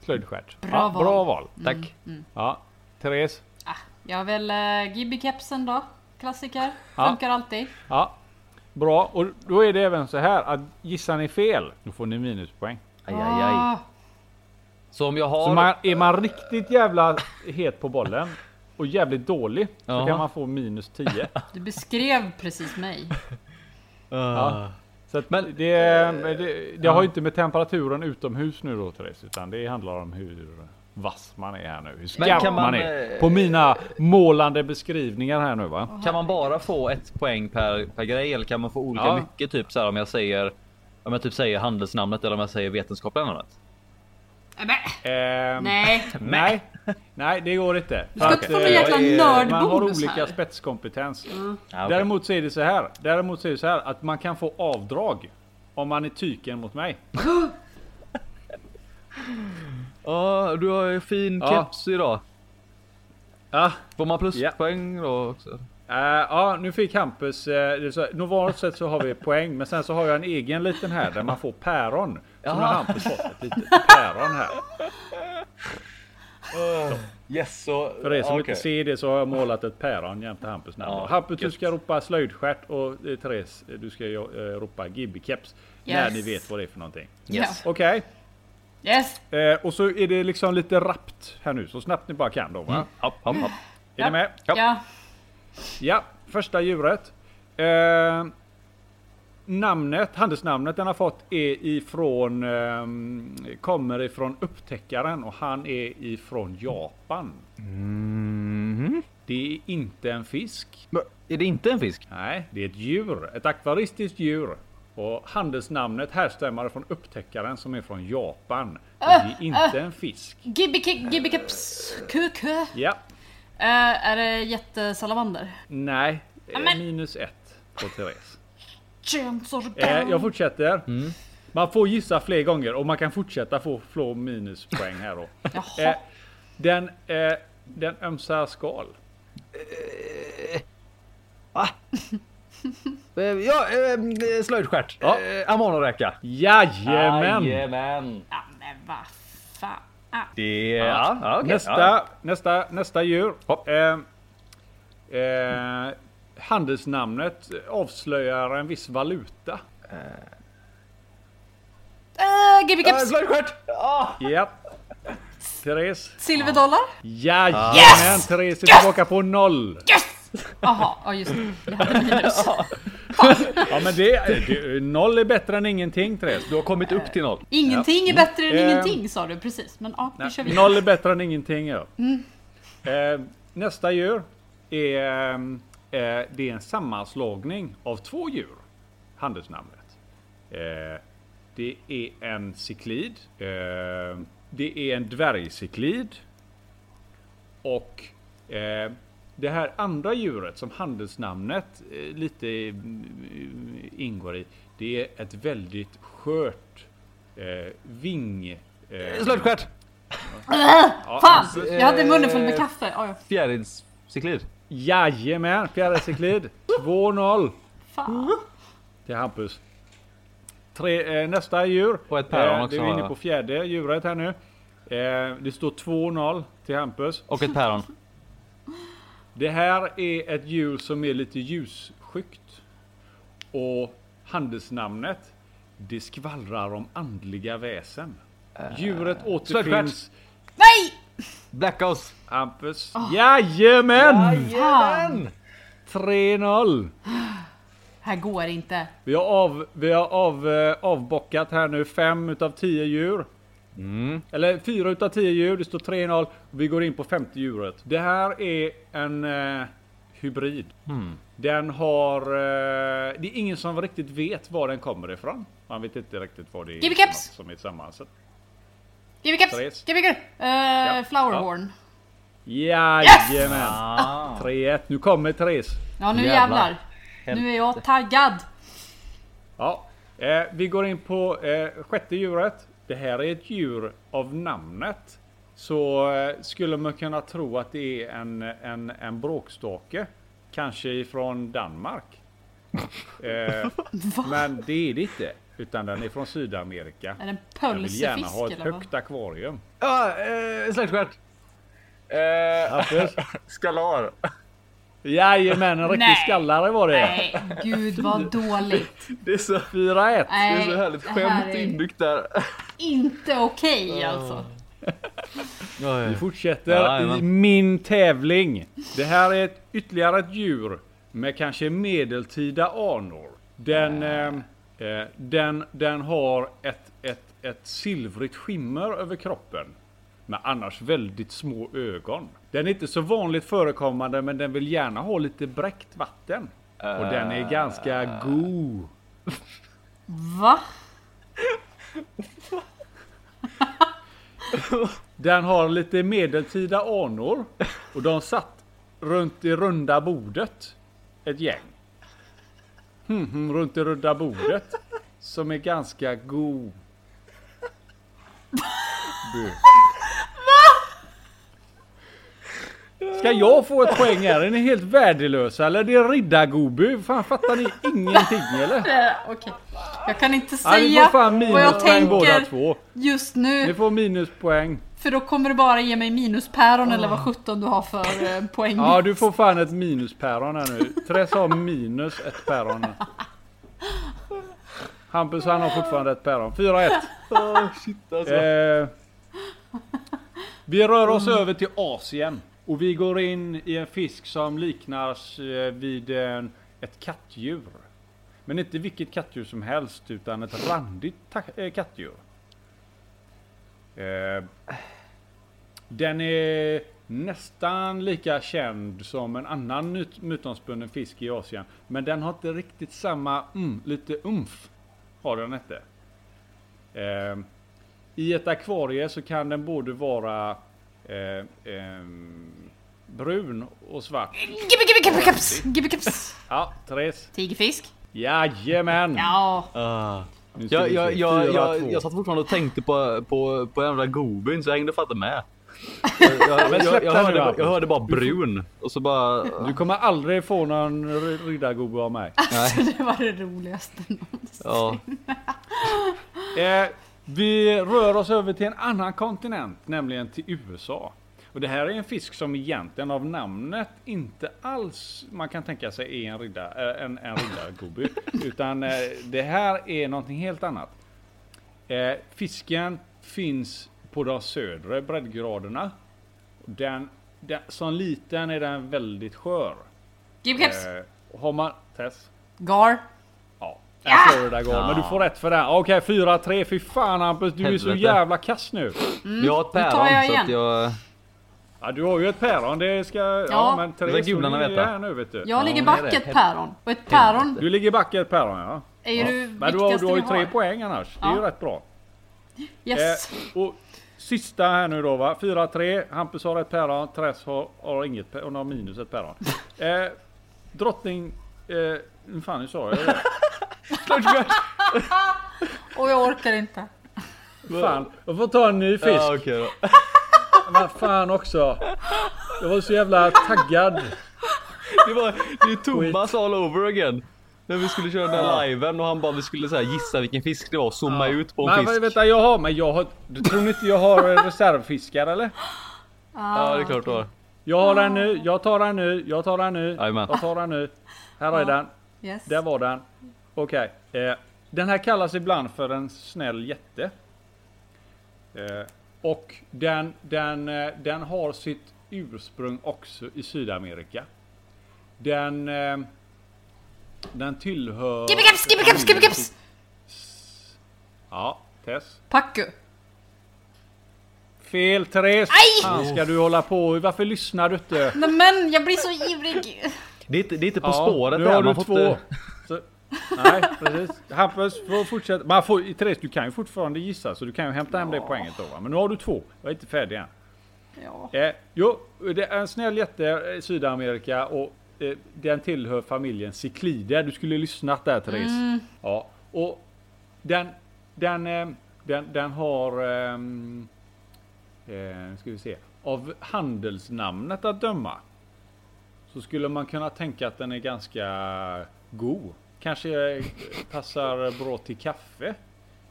Slöjdstjärt. Bra ja, val. Bra val. Tack. Ja. Therese. Ah, jag har väl uh, Gibby-kepsen då. Klassiker. Ja. Funkar alltid. Ja. Bra. Och då är det även så här att gissar ni fel, då får ni minuspoäng. Aj, aj, aj. Ah, Så om jag har... Så man, är man riktigt jävla het på bollen och jävligt dålig så Jaha. kan man få minus 10. du beskrev precis mig. <laughs> Ja. Så att Men- det, det, det har ju inte med temperaturen utomhus nu då Therese, utan det handlar om hur vass man är här nu. Hur Men skarp kan man, man, är. eh, På mina målande beskrivningar här nu va? Kan man bara få ett poäng per, per grej eller kan man få olika Ja. mycket? Typ så här om jag säger om jag typ säger handelsnamnet eller om jag säger vetenskapliga namnet. Äh, men, Ehm, nej. nej. Nej, det går inte. Du ska inte få någon eh, jäkla är- Man har nördbonus olika här. spetskompetens. Ja, okej. Däremot så är det så här. Däremot så är det så här att man kan få avdrag om man är tyken mot mig. <laughs> Ja, du har ju fin Ja. keps idag. Ja, Får man pluspoäng då också? Eh, ja, nu fick Hampus... Uh, normalt sett så har vi poäng, men sen så har jag en egen liten här där man får päron. Så nu har. Hampus fått ett litet päron här. Yes, så... För er som okej. inte ser det så har jag målat ett päron jämte Hampus namn. Ja, Hampus, du ska ropa slöjdstjärt och eh, Therese, du ska eh, ropa Gibby-keps. När Yes. ni vet vad det är för någonting. Yes. Okej, Yes. eh, och så är det liksom lite rappt här nu, så snabbt ni bara kan då va? Mm. Hopp, hopp, hopp. Är ni med? Ja. Ja. Ja, första djuret. Eh, namnet, handelsnamnet den har fått är ifrån, ehm, kommer ifrån upptäckaren och han är ifrån Japan. Mhm. Det är inte en fisk. Men Är det inte en fisk? Nej, det är ett djur. Ett akvaristiskt djur. Och handelsnamnet härstammar från upptäckaren som är från Japan. Och det är inte en fisk. Gibby- Gibby-keps. Kukö. Ja, Uh, är det jättesalamander? nej. eh. Minus ett på Therese. Eh, jag fortsätter. Man får gissa fler gånger och man kan fortsätta få få minuspoäng här då. <laughs> Jaha. Eh, den, eh, den ömsar skal. <laughs> Eh, <laughs> Ja, eh, slöjdstjärt. Ja. Eh, Amanoräka. Jajamän! Jajamän. Ja men vad fan. Ah. Det. Ja, ja, okej. Nästa, nästa, nästa djur. Eh, eh, handelsnamnet avslöjar en viss valuta. Uh, Gbg Eh, Caps. Slöjdstjärt! Ja. Therese. Silverdollar? Jajamän! Yes! Therese är tillbaka på noll. Yes! Jaha, ja just det. Jag hade <laughs> minus. Ja men det, det, noll är bättre än ingenting Therese. Du har kommit upp till noll. Ingenting är bättre än Eh. ingenting sa du precis. Men ja, nu kör vi. Noll är bättre än ingenting ja. Eh, nästa djur är, eh, det är en sammanslagning av två djur. Handelsnamnet. Eh, det är en cyklid. Eh, det är en dvärgcyklid. Och eh, det här andra djuret som handelsnamnet eh, lite eh, ingår i. Det är ett väldigt skört eh, ving... Eh, Slöjdstjärt! ja, Fan! Jag hade munnen full med kaffe. Oj, Fjärilscyklid. Jajamän, fjärde cyklid. 2-0 fan. till Hampus. Tre, eh, nästa djur. Och ett päron eh, också, Det är vi inne på fjärde djuret här nu. Eh, det står 2-0 till Hampus. Och ett päron. Det här är ett djur som är lite ljusskyggt. Och handelsnamnet, det skvallrar om andliga väsen. Djuret återfinns... Nej! Blackhouse. Hampus. Ah. Jajamän! Fan! 3-0. Här går inte. Vi har, av, vi har av, eh, avbockat här nu fem utav 10 djur. Mm. Eller fyra utav 10 djur. Det står 3-0. Och vi går in på femte djuret. Det här är en eh, hybrid. Hmm. Den har... Eh, det är ingen som riktigt vet var den kommer ifrån. Man vet inte riktigt vad det är Caps! något som är sammansatt. Gbg Caps! Therese. Gbg Caps! Uh, Flowerhorn. Jajamän! Ah. 3-1. Nu kommer Therese. Ja nu Jävlar. jävlar. Nu är jag taggad. Ja, eh, vi går in på eh, sjätte djuret. Det här är ett djur av namnet. Så eh, skulle man kunna tro att det är en, en, en bråkstake. Kanske ifrån Danmark. <laughs> Eh, men det är det inte. Utan den är från Sydamerika. Är Den vill gärna ha ett högt akvarium. Ja, eh, slöjdstjärt. Eh, <laughs> skalar. Jajamän, en riktig skallare var det. Nej, gud vad <laughs> dåligt. Det är så, 4-1. det är så härligt här skämt är inbyggt där. <laughs> inte okej alltså. Vi fortsätter Ja, i min tävling. Det här är ett, ytterligare ett djur med kanske medeltida anor. Den, eh, den, den har ett, ett, ett silvrigt skimmer över kroppen. Men annars väldigt små ögon. Den är inte så vanligt förekommande men den vill gärna ha lite bräckt vatten. Och den är ganska god. Va? Den har lite medeltida anor. Och de satt runt det runda bordet. Ett gäng. Hmm, hmm, runt det runda bordet. Som är ganska god. <laughs> Ska jag få ett poäng här? Är ni helt värdelösa eller? Det är riddargobu. Fan fattar ni ingenting eller? <laughs> Eh, Okej. Jag kan inte Ja, ni säga fan vad jag minuspoäng båda tänker två. just Ni nu. får minuspoäng. För då kommer du bara ge mig minuspäron eller vad sjutton du har för eh, poäng. Ja, du får fan ett minuspäron här nu. Therese har minus ett päron. Hampus han har fortfarande ett päron. 4-1. Oh, shit alltså. Eh, vi rör oss över till Asien. Och vi går in i en fisk som liknas eh, vid en, ett kattdjur. Men inte vilket kattdjur som helst utan ett randigt eh, kattdjur. Eh, den är nästan lika känd som en annan mytomspunnen fisk i Asien. Men den har inte riktigt samma, mm, lite umf. Har den inte. Eh, I ett akvarie så kan den både vara eh, ehm, brun och svart. Gibbe, kaps! Ja, Therese. Tigerfisk. Jajamän! Ja, ska Jag, jag, jag, jag, jag satt fortfarande och tänkte på, på, på jävla Gobin så jag hängde fatta med. Jag, jag, <laughs> jag, jag, hörde, jag hörde bara brun och så bara... Du kommer aldrig få någon r- riddargubbe av mig. Nej, det var det roligaste någonsin. ja. Vi rör oss över till en annan kontinent, nämligen till USA. Och det här är en fisk som egentligen av namnet inte alls man kan tänka sig är en, ridda, eh, en, en riddargubbe. <laughs> utan eh, det här är någonting helt annat. Eh, fisken finns på de södra breddgraderna. Den, den, som liten är den väldigt skör. Eh, har man... Tess? Gar. Ja. Ja! Florida Gar, men du får rätt för den. Okej, 4-3. Fy fan Hampus, du är så Helvete. jävla kass nu. Jag har ett päron jag så att jag... Ja, du har ju ett päron, det ska... Ja, Ja. men Det Therese, du är veta. här nu vet du. Jag ligger det back det. ett päron. Och ett päron Du ligger back ett päron ja. är ja. det Men du har, du har ju tre har. poäng annars. Det är ju Ja. rätt bra. Yes. Eh, och sista här nu då va. 4-3. Hampus har ett päron. Therese har, har inget päron. Hon har minus ett päron. <laughs> Eh, drottning... Eh, hur fan nu sa jag det? <laughs> Och jag orkar inte. Fan, jag får ta en ny fisk. Ja, okej då. Vad fan också. Jag var så jävla taggad. Det var det är Thomas all over again. När vi skulle köra den här liven och han bara vi skulle så här gissa vilken fisk det var och zooma ut på en Nej, fisk. vänta, jag har, men jag har, du tror inte jag har reservfiskar eller? Ja det är klart du har. Jag har den nu, jag tar den nu, jag tar den nu, Jajamän. jag tar den nu. Här är den, Yes. där var den. Okej, eh, den här kallas ibland för en snäll jätte. Eh, och den, den, eh, den har sitt ursprung också i Sydamerika. Den, eh, den tillhör... Gibbekeps, gibbekeps, gibbekeps! Ja, Tess. Packu. Fel Therese! Aj! Fan ska du hålla på? Varför lyssnar du inte? Nej men jag blir så ivrig. Det är inte, det är inte På Ja, spåret nu har Man du får två. inte... Så, nej, precis. Hampus får fortsätta. Man får, Therese, du kan ju fortfarande gissa så du kan ju hämta hem det poänget då. Va? Men nu har du två. Jag är inte färdig än. Ja. Eh, jo, det är en snäll jätte i Sydamerika och eh, den tillhör familjen Ciclider. Du skulle lyssnat där Therese. Mm. Ja, och den, den, eh, den, den har... ehm, Eh, ska vi se. Av handelsnamnet att döma. Så skulle man kunna tänka att den är ganska god. Kanske passar bra till kaffe.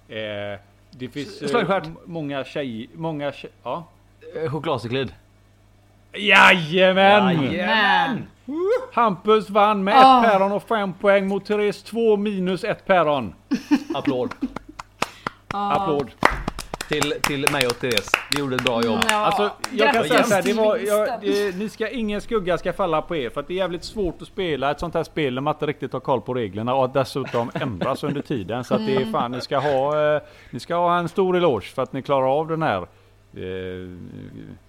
Eh, det finns eh, Slagstjärt. m- många tjejer... Många tjej, ja. Eh, Chokladcyklid. Jajamän! Men. Hampus vann med Ah. ett päron och fem poäng mot Therese två minus ett päron. Applåd. Applåd. Till, till mig och Therese. Vi gjorde ett bra jobb. Ja. Alltså, jag kan säga så här, det var, jag, det, ni ska, ingen skugga ska falla på er för att det är jävligt svårt att spela ett sånt här spel när man inte riktigt har koll på reglerna och dessutom ändras under tiden. Så att det är Mm. fan, ni ska ha, eh, ni ska ha en stor eloge för att ni klarar av den här eh,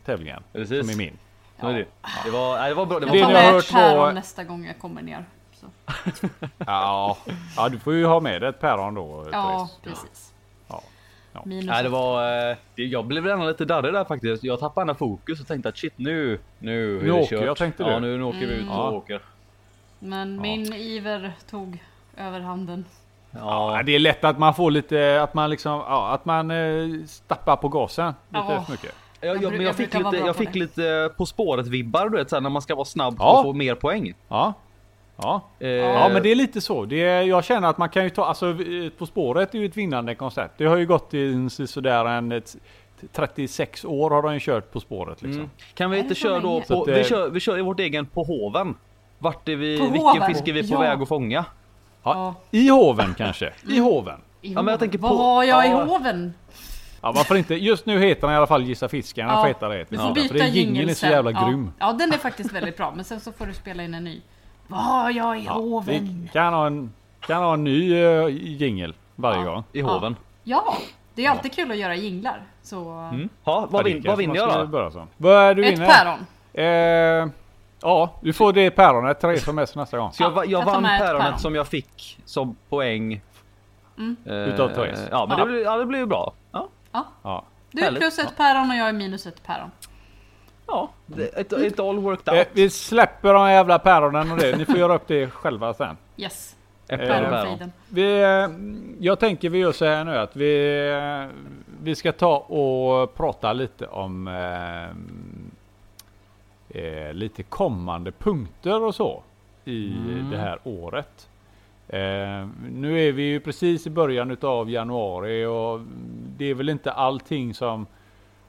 tävlingen. Precis. Som är min. Är det. Det var, nej, det var bra. Det var Jag ni tar med ett päron nästa gång jag kommer ner. Så. <laughs> Ja, ja, du får ju ha med dig ett päron då. Ja, Therese. precis. Ja. Ja. Minus Nej, det var... eh, det- Jag blev redan lite darrig där faktiskt. Jag tappade ändå fokus och tänkte att shit nu... Nu, är Nu det åker kört. jag, tänkte Ja, du. nu, nu åker vi ut Ja. och åker. Men min iver tog överhanden. Ja, Ja, det är lätt att man får lite, att man liksom, ja, att man eh, stappar på gasen lite Ja. för mycket. jag, jag, men jag fick lite, jag på fick det. lite På spåret vibbar du vet så här, när man ska vara snabb för Ja. att få mer poäng. Ja. Ja. Eh, ja, men det är lite så. Det är, jag känner att man kan ju ta, alltså På spåret är ju ett vinnande koncept. Det har ju gått i sådär en ett, 36 år har de ju kört På spåret liksom. Mm. Kan vi inte köra då på... att, eh, Vi kör, vi kör i vårt egen på hoven. Vart är vi... På vilken hoven? fisk är vi på Ja. väg att fånga? Ja. I hoven kanske? I hoven? I men jag tänker Vad på- har jag ja. i hoven? Ja varför inte? Just nu heter den i alla fall Gissa Fisken. Den Ja, får heta det. Du Ja, får för byta det jingeln jingel är så jävla ja. grym. Ja, den är faktiskt väldigt bra. Men sen så får du spela in en ny. Vad har jag i Ja, hoven? vi kan ha en, kan ha en ny uh, jingel varje Ja. gång. I hoven. Ja, det är alltid kul att göra jinglar. Så... Mm. Ja, vad, vin, vad vinner jag då? Vad är du Ett vinner? päron. Eh, ja, du får det päronet. Therese får med sig nästa gång. Så jag, jag jag vann päronet päron. som jag fick som poäng. Mm. Eh, Utav Therese. Ja, men Ja. Det, blir- ja, det blir ju bra. Ja, Ja. Du är plus ett päron och jag är minus ett päron. Ja det, it, it all worked Eh, out. vi släpper de jävla päronen och det. Ni får göra upp det själva sen. Yes. Eh. Vi, eh, jag tänker vi gör så här nu att vi, eh, vi ska ta och prata lite om eh, lite kommande punkter och så i Mm. det här året. Eh, nu är vi ju precis i början av januari och det är väl inte allting som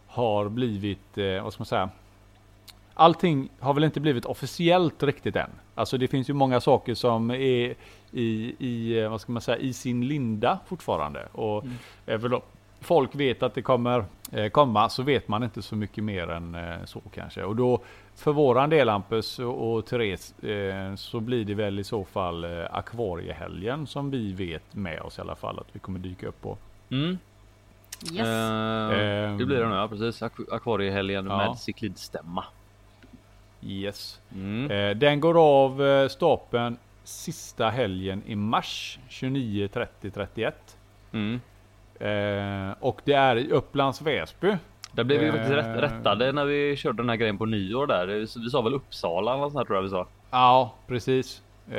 har blivit, eh, vad ska man säga, allting har väl inte blivit officiellt riktigt än. Alltså det finns ju många saker som är i, i eh, vad ska man säga, i sin linda fortfarande. Och även om folk vet att det kommer eh, komma så vet man inte så mycket mer än eh, så kanske. Och då för våran del Hampus och, Therese så blir det väl i så fall eh, akvariehelgen som vi vet med oss i alla fall att vi kommer dyka upp på. Mm. Yes. Ehm. det blir det nu, ja precis. Ak- Akvariehelgen Ja. med cyklidstämma. Yes. Mm. Eh, den går av eh, stapeln sista helgen i mars 29, 30, 31. Mm. Eh, och det är i Upplands Väsby. Där blev vi faktiskt Eh. rätt, rättade när vi körde den här grejen på nyår där. Vi sa väl Uppsala eller sånt här tror jag vi sa. Ja, precis. Eh,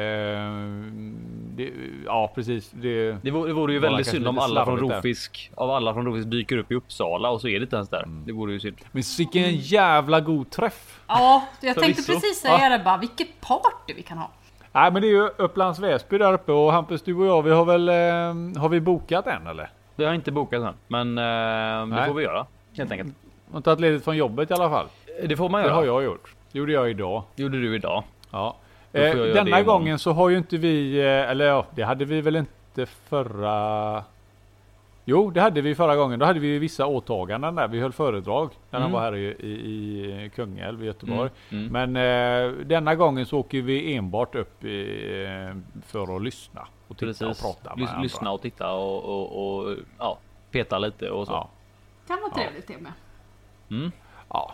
det, ja, precis. Det, Det vore, det vore ju väldigt synd om alla från slarvigt där. Rofisk av alla från Rofisk dyker upp i Uppsala och så är det inte ens där. Mm. Det vore ju synd. men vilken jävla god träff! Ja, jag tänkte precis säga det bara. Vilket party vi kan ha. Nej, men det är ju Upplands Väsby där uppe och Hampus, du och jag, vi har väl eh, har vi bokat än eller? Det har inte bokat än, men eh, det Nej. får vi göra helt enkelt. Har tagit ledigt från jobbet i alla fall. Det får man Det göra. har jag gjort. Det gjorde jag idag. Gjorde du idag? Ja. Eh, denna gången så har ju inte vi, eh, eller ja, det hade vi väl inte förra... Jo, det hade vi förra gången. Då hade vi ju vissa åtaganden där. Vi höll föredrag när han Mm. var här i, i, i Kungälv i Göteborg. Mm. Mm. Men eh, denna gången så åker vi enbart upp i, eh, för att lyssna och titta Precis. och prata med Lys- lyssna och titta och, och, och ja, peta lite och så. Ja. Kan vara trevligt det med. Mm. ja.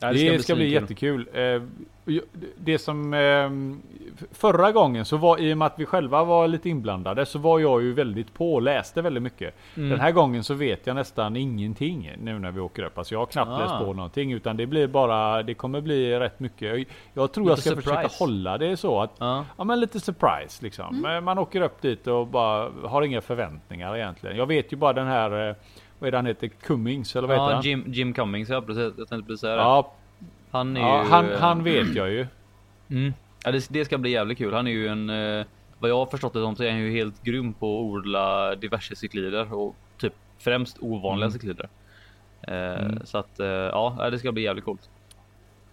Ja, Det, ska bli, svinkul. jättekul. Eh, det som eh, förra gången så var i och med att vi själva var lite inblandade så var jag ju väldigt på och läste väldigt mycket. Mm. Den här gången så vet jag nästan ingenting nu när vi åker upp. Alltså jag har knappt Ah. läst på någonting utan det blir bara, det kommer bli rätt mycket. Jag, jag tror jag Lite ska surprise. försöka hålla det så att, Ja. ja men lite surprise liksom. Men Man åker upp dit och bara har inga förväntningar egentligen. Jag vet ju bara den här, eh, vad är det han heter, Cummings eller vad heter Ja, han? Jim, Jim Cummings, ja precis. Jag tänkte precis säga det. Ja, Han är ja ju... han, eh, han vet jag ju. Mm. Ja, det, det ska bli jävligt kul. Han är ju en... Eh, vad jag har förstått det som så är han ju helt grym på att odla diverse cyklider och typ främst ovanliga Mm. cyklider. Eh, Mm. Så att ja, det ska bli jävligt coolt.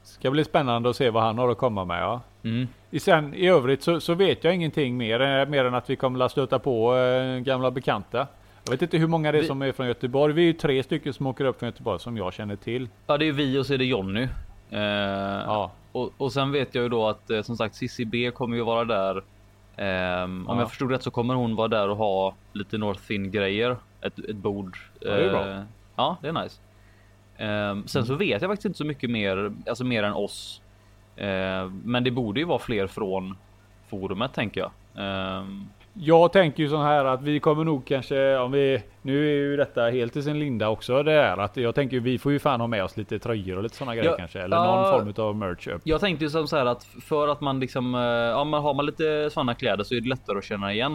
Ska bli spännande att se vad han har att komma med. Ja. Mm. I, sen, I övrigt så, så vet jag ingenting mer, mer än att vi kommer att stöta på eh, gamla bekanta. Jag vet inte hur många det är Vi- som är från Göteborg. Vi är ju tre stycken som åker upp från Göteborg som jag känner till. Ja, det är vi och så är det Jonny. Eh, Ja. och, och sen vet jag ju då att eh, som sagt Cissi B kommer ju vara där. Ehm, Om Ja. jag förstod rätt så kommer hon vara där och ha lite Northin grejer. Ett, ett bord. Ja, det är bra. Eh, Ja, det är nice. Ehm, sen så vet jag faktiskt inte så mycket mer, alltså mer än oss. Ehm, men det borde ju vara fler från forumet tänker jag. Ehm, Jag tänker ju så här att vi kommer nog kanske, om vi, nu är ju detta helt i sin linda också det är att jag tänker vi får ju fan ha med oss lite tröjor och lite sådana grejer Ja, kanske. Eller ja. någon form av merch upp. Jag tänkte ju som så här att för att man liksom, eh, ja men har man lite sådana kläder så är det lättare att känna igen.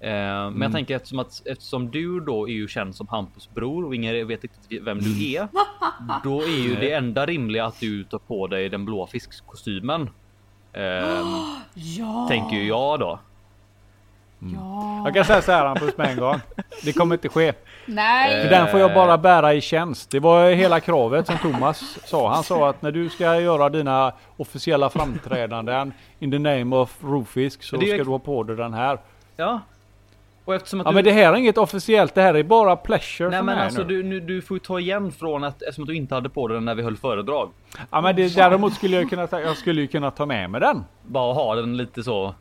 Eh, Men Mm. jag tänker eftersom att eftersom du då är ju känd som Hampus bror och ingen vet riktigt vem du är. <laughs> Då är ju det enda rimliga att du tar på dig den blåa fiskkostymen. Eh, <gasps> Ja! tänker ju jag då. Ja! Jag kan säga så här Hampus med en gång. Det kommer inte ske. Nej! För den får jag bara bära i tjänst. Det var hela kravet som Thomas sa. Han sa att när du ska göra dina officiella framträdanden in the name of Rofisk så ska du ha på dig den här. Ja. Och eftersom att Ja du... men det här är inget officiellt. Det här är bara pleasure Nej för men mig alltså nu. du, nu, du får ju ta igen från att eftersom att du inte hade på dig den när vi höll föredrag. Ja men det, däremot skulle jag kunna ta, jag skulle ju kunna ta med mig den. Bara ha den lite så.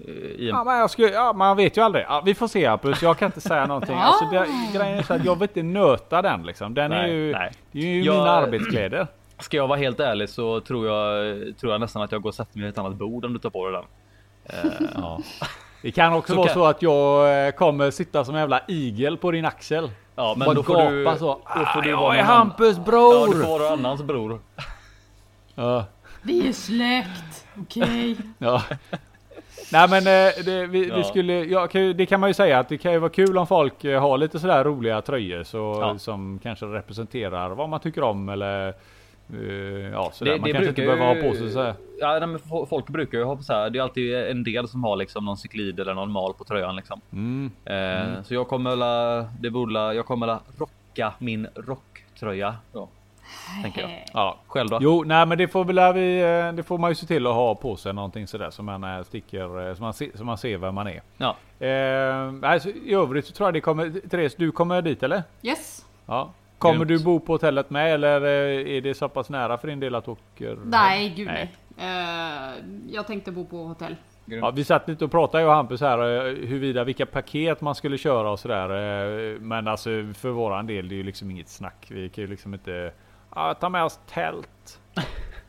Eh, I en... Ja, men jag skulle, ja, man vet ju aldrig. Ja, vi får se Hampus, jag kan inte säga <laughs> någonting. Alltså, det, grejen är så att jag vill inte nöta den liksom. Den är Nej, ju, nej. det är ju Jag- mina arbetskläder. <clears throat> Ska jag vara helt ärlig så tror jag, tror jag nästan att jag går och sätter mig vid ett annat bord om du tar på dig den. Eh, <laughs> Ja. Det kan också Så vara kan- så att jag eh, kommer sitta som en jävla igel på din axel. ja, men Bara då får gapa du... så. Då får Ah, du jag vara är Hampus Ja, bror! du får vara annans bror. Ja, Vi är släkt! Okej? ja. Nej men eh, det, vi, Ja. vi skulle, ja, det kan man ju säga att det kan ju vara kul om folk eh, har lite sådär roliga tröjor så, Ja. som kanske representerar vad man tycker om eller eh, ja sådär. Det- man det kanske inte behöver ha ju- på sig så här. Ja, men fo- folk brukar ju ha så här. Det är alltid en del som har liksom någon cyklid eller någon mal på tröjan liksom. Mm. Eh, Så jag kommer la, det borde jag kommer la rocka min rocktröja. då, tänker jag. Ja. Själv då? Jo, nej men det får väl vi, eh, det får man ju se till att ha på sig någonting sådär som man eh, sticker, eh, så man, se, så man ser vem man är. Ja. Eh, nej, så I övrigt så tror jag det kommer, Therese du kommer dit eller? Yes. Ja. Kommer Grymt. du bo på hotellet med eller är det så pass nära för din del att du åker? Nej, gud nej. Eh, jag tänkte bo på hotell. Ja, vi satt lite och pratade jag och Hampus här huruvida vilka paket man skulle köra och sådär. Men alltså för våran del det är ju liksom inget snack. Vi kan ju liksom inte ja, ta med oss tält.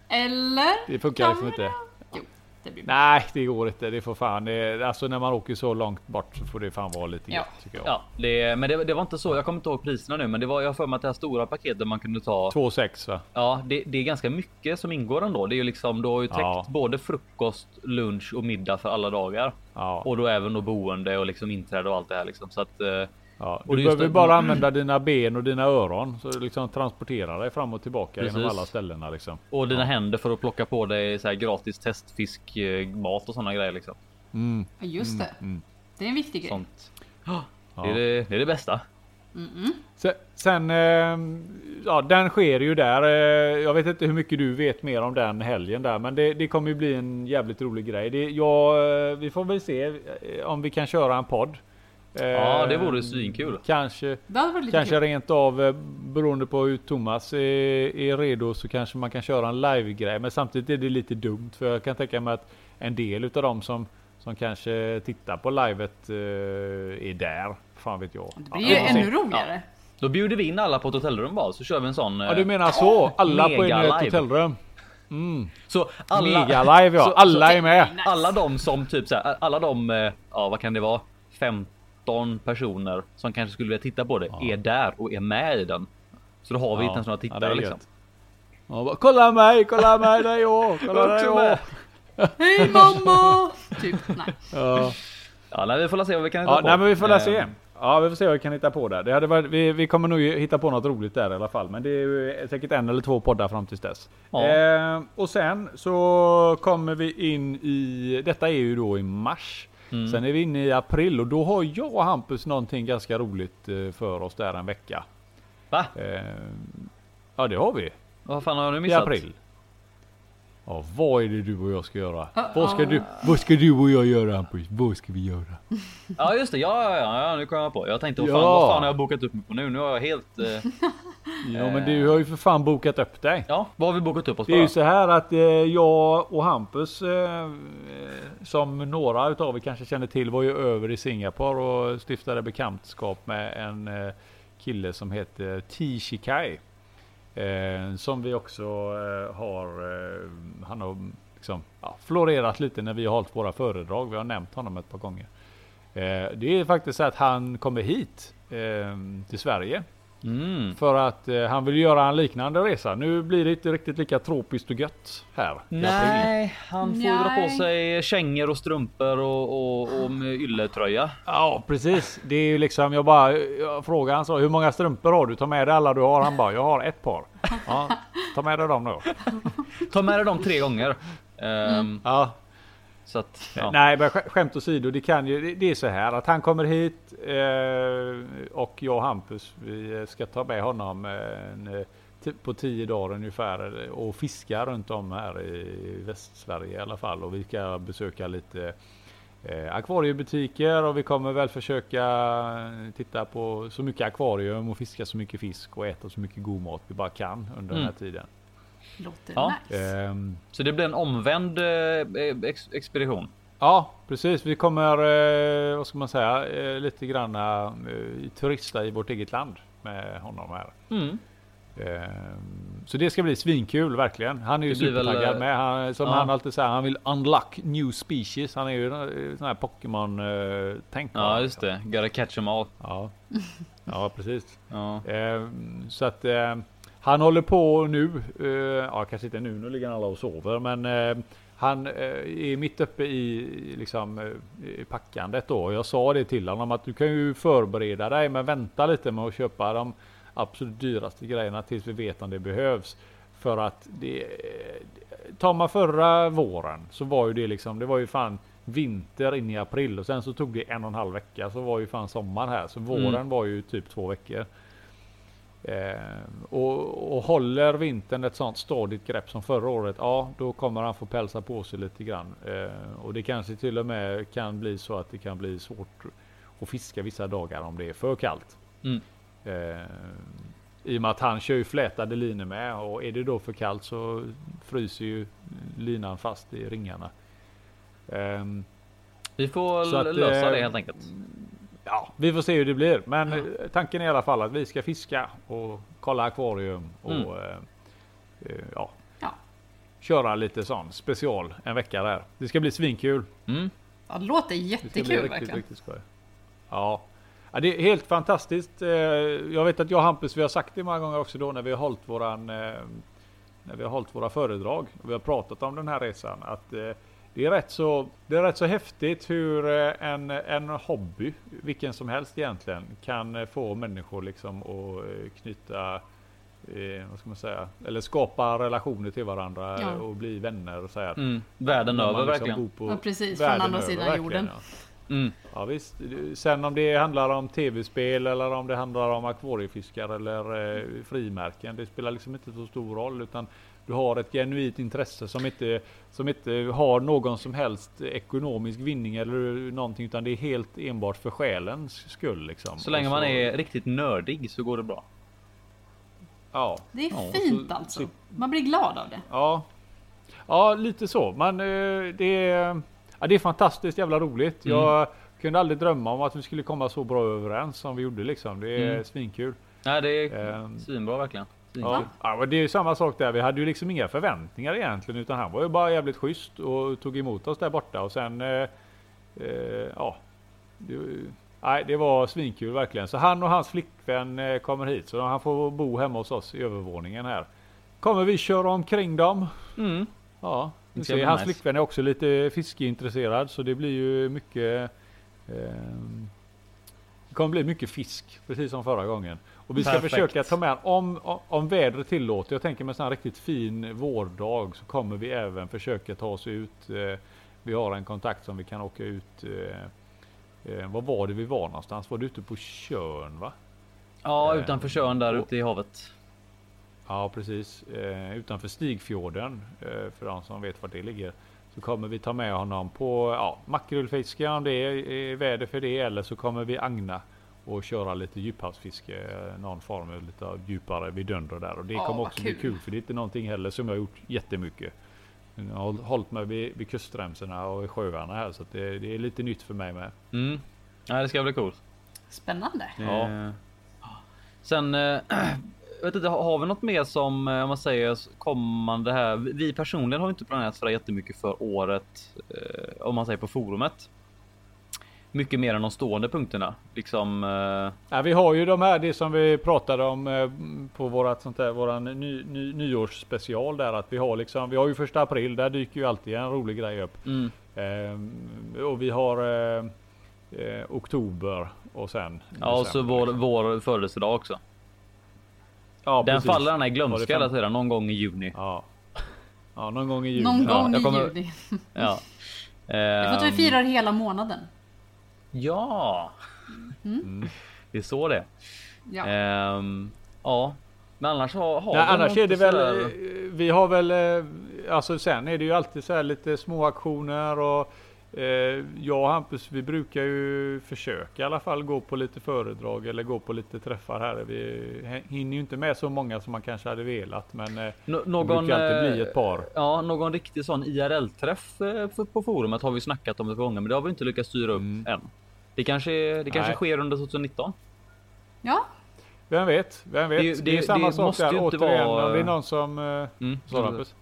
Eller? Det funkar liksom inte. det? Jo, det blir bra. Nej, det går inte. Det får fan. Det, alltså när man åker så långt bort så får det fan vara lite Ja. gött tycker jag. Ja, det, men det, det var inte så. Jag kommer inte ihåg priserna nu, men det var jag för mig att det här stora paketet man kunde ta. 2,6 va? Ja, det, det är ganska mycket som ingår ändå. Det är ju liksom, du har ju täckt Ja. både frukost, lunch och middag för alla dagar. Ja. Och då även då boende och liksom inträde och allt det här liksom. Så att eh, ja. och Du behöver det- bara använda dina ben och dina öron. Så du liksom transportera dig fram och tillbaka genom Precis. alla ställena liksom. och dina händer för att plocka på dig så här gratis testfisk, eh, mat och sådana grejer liksom. Mm. Ja, Just det. mm. Det är en viktig grej. Sånt. Det, är det, det är det bästa. Mm-mm. Sen, sen eh, ja den sker ju där. Eh, jag vet inte hur mycket du vet mer om den helgen där, men det, det kommer ju bli en jävligt rolig grej. Det, ja, eh, vi får väl se om vi kan köra en podd. Eh, Ja, det vore svinkul. Kanske, kanske kul. rent av eh, beroende på hur Thomas är, är redo så kanske man kan köra en live-grej. Men samtidigt är det lite dumt för jag kan tänka mig att en del utav dem som som kanske tittar på livet eh, är där. Fan vet jag. Det blir ju se. ännu roligare. Då bjuder vi in alla på ett hotellrum bara så kör vi en sån. eh, Ja du menar så? Alla på ett hotellrum? Mm. Så alla, Mega live ja, Så- alla så- är med. Alla de som typ så här, alla de, eh, ja vad kan det vara? 15 personer som kanske skulle vilja titta på det är där och är med i den. Så då har vi inte ens några Ja, tittare är liksom. Ja, bara, kolla mig, kolla mig, det är jag, <laughs> kolla det är jag. med. <laughs> Hej mamma! typ, nej. <laughs> Ja, Ja, nej, vi får la se vad vi kan hitta ja på. nej men vi får se. Eh, Ja vi får se vad vi kan hitta på där. Det hade varit, vi, vi kommer nog hitta på något roligt där i alla fall. Men det är ju säkert en eller två poddar fram tills dess. Ja. Eh, och sen så kommer vi in i, detta är ju då i mars. Mm. Sen är vi inne i april och då har jag och Hampus någonting ganska roligt eh, för oss där en vecka. Va? Eh, ja det har vi. Vad fan har du I missat? april. Ja, vad är det du och jag ska göra? Uh-oh. Vad ska du, vad ska du och jag göra Hampus? Vad ska vi göra? <laughs> Ja just det, ja, ja, ja, nu kom jag på. Jag tänkte vad Ja. fan, vad fan har jag bokat upp mig på nu? Nu har jag helt... Eh, <laughs> Ja men du har ju för fan bokat upp dig. ja, vad har vi bokat upp oss Det är ju så här att eh, jag och Hampus eh, eh, som några utav er kanske känner till var ju över i Singapore och stiftade bekantskap med en eh, kille som heter T Shikai. Eh, som vi också eh, har, eh, han har liksom ja, florerat lite när vi har hållit våra föredrag. Vi har nämnt honom ett par gånger. Eh, det är faktiskt så att han kommer hit eh, till Sverige Mm. för att eh, han vill göra en liknande resa. Nu blir det inte riktigt lika tropiskt och gött här. Nej, han får dra på sig kängor och strumpor och, och, och med ylletröja. Ja precis. Det är ju liksom jag bara jag frågade han så hur många strumpor har du? Ta med dig alla du har. Han bara jag har ett par. Ja, ta med dig dem då. Ta med dig dem tre gånger. Ehm, Ja, Så att, ja. Nej men sk- skämt åsido. Det kan ju. det- är så här att han kommer hit eh, och jag och Hampus vi eh, ska ta med honom eh, en, eh, på tio dagar ungefär och fiska runt om här i Västsverige i alla fall och vi ska besöka lite eh, akvariebutiker och vi kommer väl försöka titta på så mycket akvarium och fiska så mycket fisk och äta så mycket god mat vi bara kan under den här Mm. tiden. Låter Ja. nice. Ehm, Så det blir en omvänd eh, ex expedition. Ja, precis. Vi kommer, eh, vad ska man säga, eh, lite granna eh, turista i vårt eget land med honom här. Mm. Eh, så det ska bli svinkul verkligen. Han är ju blir väl, supertaggad eh, med. Han, som ja. han alltid säger, han vill unlock new species. Han är ju eh, sån här Pokémon tänk. Ja just det, gotta catch them all. Ja, ja precis. Ja. Eh, så att han håller på nu. Eh, ja, kanske inte nu. Nu ligger alla och sover, men eh, han eh, är mitt uppe i, liksom, eh, i packandet då. Jag sa det till honom att du kan ju förbereda dig men vänta lite med att köpa de absolut dyraste grejerna tills vi vet om det behövs. För att det, tar man förra våren så var ju det liksom, det var ju fan vinter in i april och sen så tog det en och en halv vecka så var ju fan sommar här. Så våren Mm. var ju typ två veckor. Eh, och, och håller vintern ett sånt stadigt grepp som förra året, ja då kommer han få pälsa på sig lite grann. Eh, och det kanske till och med kan bli så att det kan bli svårt att fiska vissa dagar om det är för kallt. Mm. Eh, I och med att han kör ju flätade linor med och är det då för kallt så fryser ju linan fast i ringarna. Ehm, Vi får att, lösa det helt enkelt. Ja, vi får se hur det blir. Men eh, tanken är i alla fall att vi ska fiska och kolla akvarium och Mm. eh, eh, ja, Ja. köra lite sån special en vecka där. Det ska bli svinkul. Mm. Ja, det låter Det jättekul riktigt, verkligen. riktigt skoj. Ja. ja, det är helt fantastiskt. Eh, Jag vet att jag och Hampus, vi har sagt det många gånger också då när vi har hållit våran eh, när vi har hållit våra föredrag och vi har pratat om den här resan att eh, det är rätt så, det är rätt så häftigt hur eh, en, en hobby, vilken som helst egentligen, kan eh, få människor liksom att eh, knyta eh, vad ska man säga, eller skapa relationer till varandra Ja. och bli vänner och så här. Mm. Världen över liksom verkligen. bor på Ja, precis, från andra över, sidan verkligen, jorden. Ja. Mm. Ja visst. Sen om det handlar om tv-spel eller om det handlar om akvariefiskar eller eh, frimärken. Det spelar liksom inte så stor roll utan du har ett genuint intresse som inte, som inte har någon som helst ekonomisk vinning eller någonting utan det är helt enbart för själens skull. Liksom. Så länge Och man är riktigt nördig så går det bra. Ja, Det är Ja, fint så- alltså. så- Man blir glad av det. ja, ja lite så. Men eh, det, är, ja, det är fantastiskt jävla roligt. Mm. Jag kunde aldrig drömma om att vi skulle komma så bra överens som vi gjorde liksom. Det är Mm. svinkul. Nej, det är Ehm, svinbra verkligen. Ja, ja men det är ju samma sak där. Vi hade ju liksom inga förväntningar egentligen utan han var ju bara jävligt schysst och tog emot oss där borta och sen eh, eh, ja. Det, nej, det var svinkul verkligen. Så han och hans flickvän eh, kommer hit så han får bo hemma hos oss i övervåningen här. Kommer vi köra omkring dem? Mm. Ja, hans nice. flickvän är också lite fiskeintresserad så det blir ju mycket ehm, Det kommer bli mycket fisk precis som förra gången. Och vi ska Perfekt. försöka ta med om, om, vädret tillåter. Jag tänker med en riktigt fin vårdag så kommer vi även försöka ta oss ut. Eh, vi har en kontakt som vi kan åka ut. Eh, eh, vad var det vi var någonstans? Var det ute på Tjörn va? Ja, utanför Tjörn där och- ute i havet. Ja precis. Utanför Stigfjorden. För de som vet var det ligger. Så kommer vi ta med honom på ja, makrilfiske om det är väder för det. Eller så kommer vi agna och köra lite djuphavsfiske. eh, Någon form av lite djupare vidunder där. Och det Ja, kommer också bli kul. kul. För det är inte någonting heller som jag har gjort jättemycket. Jag har hållit mig vid, vid kustremsorna och i sjöarna här. Så att det, det är lite nytt för mig med. Mm. Nej, det ska bli coolt. Spännande. Ja. Eh, Sen, eh, <clears throat> vet inte, har har vi något mer som, eh, om man säger kommande här? Vi- personligen har inte planerat sådär jättemycket för året, eh, om man säger på forumet. Mycket mer än de stående punkterna. Liksom, eh, Ja, vi har ju de här, det som vi pratade om eh, på vårat sånt där, våran ny, ny, nyårsspecial där att vi har liksom, vi har ju första april, där dyker ju alltid en rolig grej upp. mm, Ehm, och vi har eh, eh, oktober och sen ja, och så vår, vår födelsedag också. ja, Den precis. faller Var det glömska hela tiden, någon gång i juni. Ja. ja, någon gång i juni. Någon Ja, gång jag i kommer- juni. Ja. <laughs> Det är för att vi Ehm, firar hela månaden. Ja, Mm. det är så det. Ja. Ehm, ja, men annars har, har Nej, annars är det väl, sådär- eh, vi har väl, eh, alltså sen är det ju alltid så här lite små aktioner och eh, jag och Hampus vi brukar ju försöka i alla fall gå på lite föredrag eller gå på lite träffar här. Vi hinner ju inte med så många som man kanske hade velat men eh, Nå- det någon, brukar alltid bli eh, ett par. Ja, någon riktig sån IRL-träff eh, för- på forumet har vi snackat om ett par gånger, men det har vi inte lyckats styra upp Mm. än. Det kanske, det kanske sker under 2019. ja, Vem vet? Vem vet? Det- Det, det- är samma det sak måste där ju inte återigen. vara- Om det är någon som... Eh, Mm.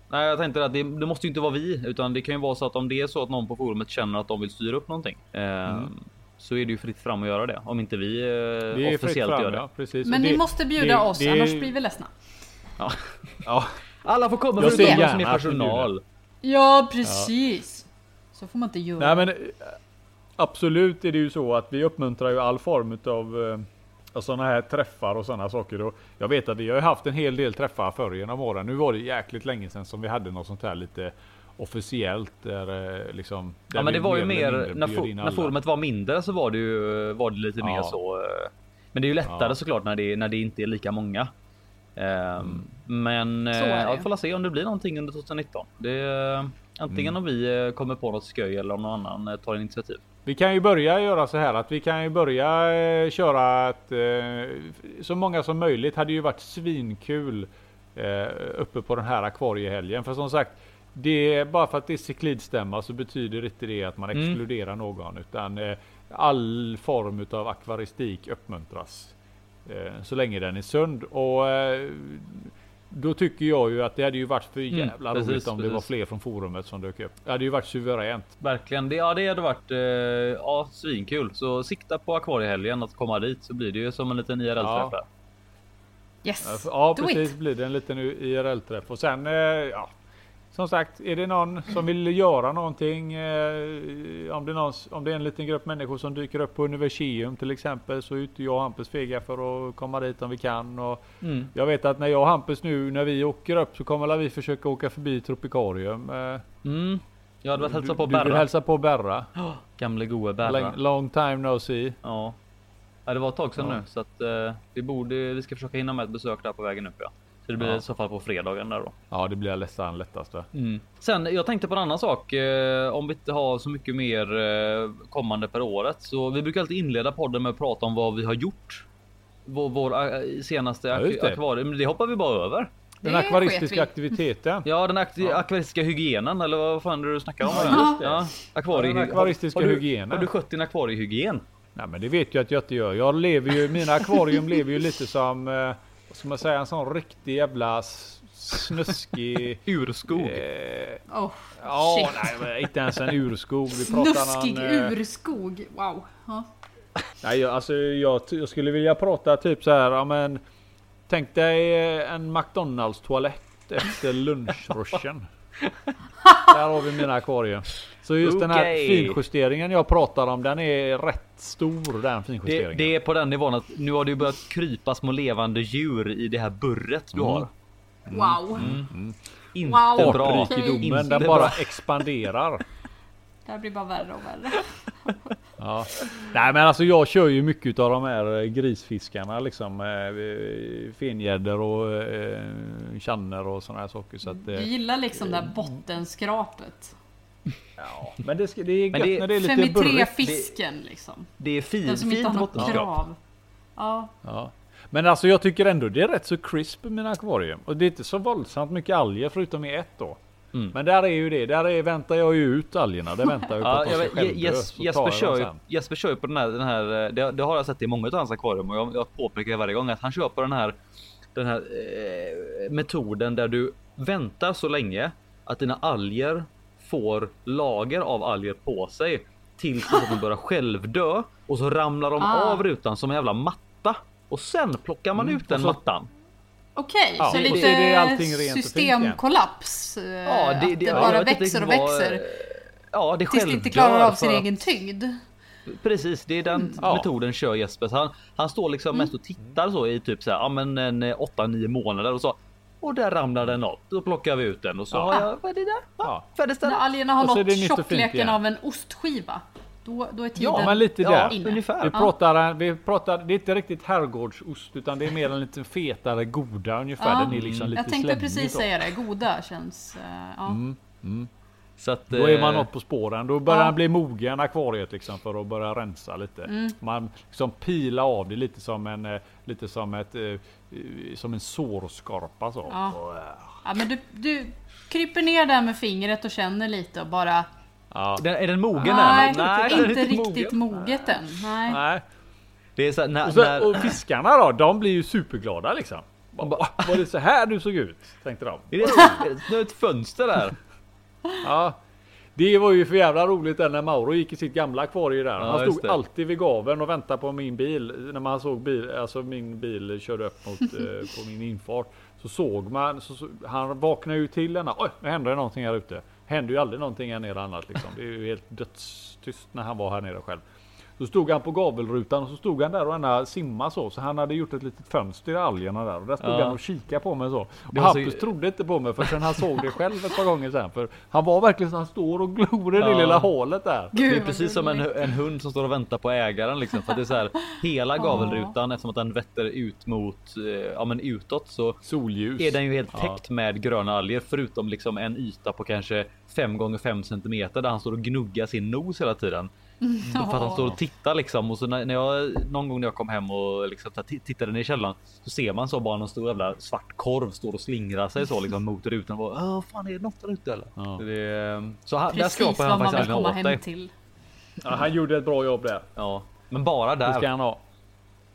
Nej, jag tänkte att det, det måste ju inte vara vi, utan det kan ju vara så att om det är så att någon på forumet känner att de vill styra upp någonting, eh, Mm. så är det ju fritt fram att göra det. Om inte vi eh, officiellt gör fram, det. ja, precis. men ni måste bjuda det- oss, det- annars blir vi ledsna. Ja, <laughs> Alla får komma förutom de som är personal. Ja, precis. Så får man inte göra. Nej men absolut är det ju så att vi uppmuntrar ju all form av eh, sådana här träffar och sådana saker. Och jag vet att vi har ju haft en hel del träffar förr genom åren. Nu var det jäkligt länge sedan som vi hade något sånt här lite officiellt där eh, liksom. Där Ja men det var ju mer när, bjöd fo- in när forumet var mindre så var det ju var det lite Ja. mer så. eh, Men det är ju lättare Ja. såklart när det, när det inte är lika många. Ehm, Men Så är eh, det ja, ju. vi får se om det blir någonting under 2019. Det antingen om vi eh, kommer på något skoj eller om någon annan eh, tar initiativ. Vi kan ju börja göra så här att vi kan ju börja eh, köra att eh, så många som möjligt hade ju varit svinkul eh, uppe på den här akvariehelgen. För som sagt, det bara för att det är cyklidstämma så betyder inte det att man Mm. exkluderar någon utan eh, all form av akvaristik uppmuntras. Eh, så länge den är sund och eh, då tycker jag ju att det hade ju varit för Mm, jävla precis, roligt om det var precis. fler från forumet som dök upp. Det hade ju varit suveränt. Verkligen, det, ja, det hade varit eh, ja, svinkul. Så sikta på akvariehelgen att komma dit så blir det ju som en liten IRL-träff Ja. där. Yes. Ja Do precis it. blir det en liten IRL-träff och sen eh, ja. Som sagt, är det någon som vill göra någonting, eh, om, det är någon, om det är en liten grupp människor som dyker upp på Universium till exempel, så är ute jag och Hampus fega för att komma dit om vi kan. Och Mm. jag vet att när jag och Hampus nu, när vi åker upp så kommer vi försöka åka förbi Tropikarium. Eh, Mm. Jag hade varit hälsa på du, du Berra. hälsa på Berra. Gamle goe Berra. Long, long time no see. Ja. ja, det var ett tag sedan Ja. nu så att eh, vi borde. Vi ska försöka hinna med ett besök där på vägen upp. Ja. Så det blir Ja. i så fall på fredagen där då. Ja det blir nästan lättast va? Sen jag tänkte på en annan sak. Eh, om vi inte har så mycket mer eh, kommande per året så vi brukar alltid inleda podden med att prata om vad vi har gjort. Vår, vår eh, senaste Ja, ak- det. akvarium. Men det hoppar vi bara över. Den akvaristiska vi. aktiviteten. Ja, den ak- Ja. akvaristiska hygienen eller vad fan är det du snackar om? Ja, här? just det. Ja, akvarie- Ja, den akvaristiska har, har du, hygienen. Har du skött din akvariehygien? Nej men det vet jag att jag inte gör. Jag lever ju, mina akvarium <laughs> lever ju lite som, eh, ska man säga, en sån riktig jävla snuskig... <laughs> Urskog. Eh, Oh, ja, shit. nej inte ens en urskog. Vi Snuskig någon, eh, urskog. Wow. Ja. Nej, jag, alltså jag, jag skulle vilja prata typ så här, ja men Tänk dig eh, en McDonalds toalett efter <laughs> lunchruschen. Där har vi mina akvarium. Så just den här finjusteringen jag pratar om, den är rätt stor den Det, finjusteringen. det är på den nivån att nu har det ju börjat krypa små levande djur i det här burret du Mm. har. Wow. Inte Wow. bra. Rikedomen, Inte den bra. bara expanderar. Det här blir bara värre och värre. <laughs> Ja. Nej men alltså jag kör ju mycket av de här eh, grisfiskarna liksom. Eh, Fengäddor och eh, och sådana här saker. Så att, Du eh, gillar liksom det här bottenskrapet. ja. Men det, ska, det är gött det- när det är lite burrigt. fisken liksom. Det är fin, Den som inte fint har något bottenskrap. krav. Ja. Ja. Men alltså jag tycker ändå det är rätt så crisp i mina akvarium. Och det är inte så våldsamt mycket alger förutom i ett då. Mm. Men där är ju det. Där är, väntar jag ju ut algerna. Det väntar jag på Ja, att de jag tar Jesper, kör ju. Jesper kör ju på den här, den här det, det har jag sett i många av hans akvarium och jag, jag påpekar varje gång att han kör på den här, den här eh, metoden där du väntar så länge att dina alger får lager av alger på sig tills att de börjar självdö och så ramlar de Ah. av rutan som en jävla matta och sen plockar man Mm, ut den så- mattan. Okej, Ja, så lite det systemkollaps. eh, Ja, att det jag bara vet inte växer och växer. Ja, det Tills det inte klarar av sin egen tyngd. Precis, det är den Ja. metoden kör Jesper. Så han, han står liksom mest och tittar så i typ så här, ja men en 8-9 månader och så. Och där ramlar den av. Då plockar vi ut den och så Ja. har jag, vad är det där? Ja. Färdigställt. När algerna har nått det tjockleken av en ostskiva. Då, då är tiden Ja men lite Ja, där. inne. ungefär. Vi Ja. pratar, vi pratar, det är inte riktigt herrgårdsost utan det är mer en lite fetare goda ungefär. Ja. Den är liksom lite Jag tänkte precis så. säga det. Goda känns... eh, ja. Mm, mm. Så att, Då är man eh, något på spåren. Då börjar Ja. den bli mogen akvariet liksom för att börja rensa lite. Mm. Man liksom pilar av det lite som en eh, lite som ett som en sårskorpa så. Ja. Och, Ja, men du, du kryper ner där med fingret och känner lite och bara... ja. Den, är den mogen Nej, än? Nej, är inte riktigt mogen. moget än. Nej. Nej. Det är så när, Och, så, när, och fiskarna då, de blir ju superglada liksom. Bara, var det så här du såg ut? Tänkte de. är det, ett fönster där. <laughs> Ja. Det var ju för jävla roligt där när Mauro gick i sitt gamla akvarie där. Ja, Han stod det. alltid vid gaveln och väntade på min bil. När man såg bil, alltså min bil körde upp mot <laughs> eh, på min infart. Så såg man, så, så, han vaknade ju till denna. Oj, nu händer det någonting här ute. Händer ju aldrig någonting här nere annat liksom. Det är ju helt dödstyst när han var här nere själv. Så stod han på gavelrutan och så stod han där och ena simma så. Så han hade gjort ett litet fönster i algerna där. Och där stod Ja. han och kikade på mig så. Och Det var så- Hampus trodde inte på mig förrän han såg det själv ett par gånger sen. För han var verkligen så han står och glor i det Ja. lilla hålet där. Gud, Det är precis som en, en hund som står och väntar på ägaren liksom. För att det är så här, hela <laughs> gavelrutan eftersom att den vetter ut mot, eh, ja men utåt så Solljus. är den ju helt Ja. täckt med gröna alger förutom liksom en yta på kanske 5 gånger 5 centimeter där han står och gnuggar sin nos hela tiden. För att han står och tittar liksom och så när, när jag någon gång när jag kom hem och liksom så här ti- tittade ner i källaren så ser man så bara någon stor jävla svart korv står och slingrar sig så liksom mot rutan. Och, Åh, fan är det något där ute eller? Ja. Så, det, så han, där Precis skrapar vad han man faktiskt vill aldrig komma åt hem dig. till. Ja, han gjorde ett bra jobb där. Ja, men bara Det där. ska han ha.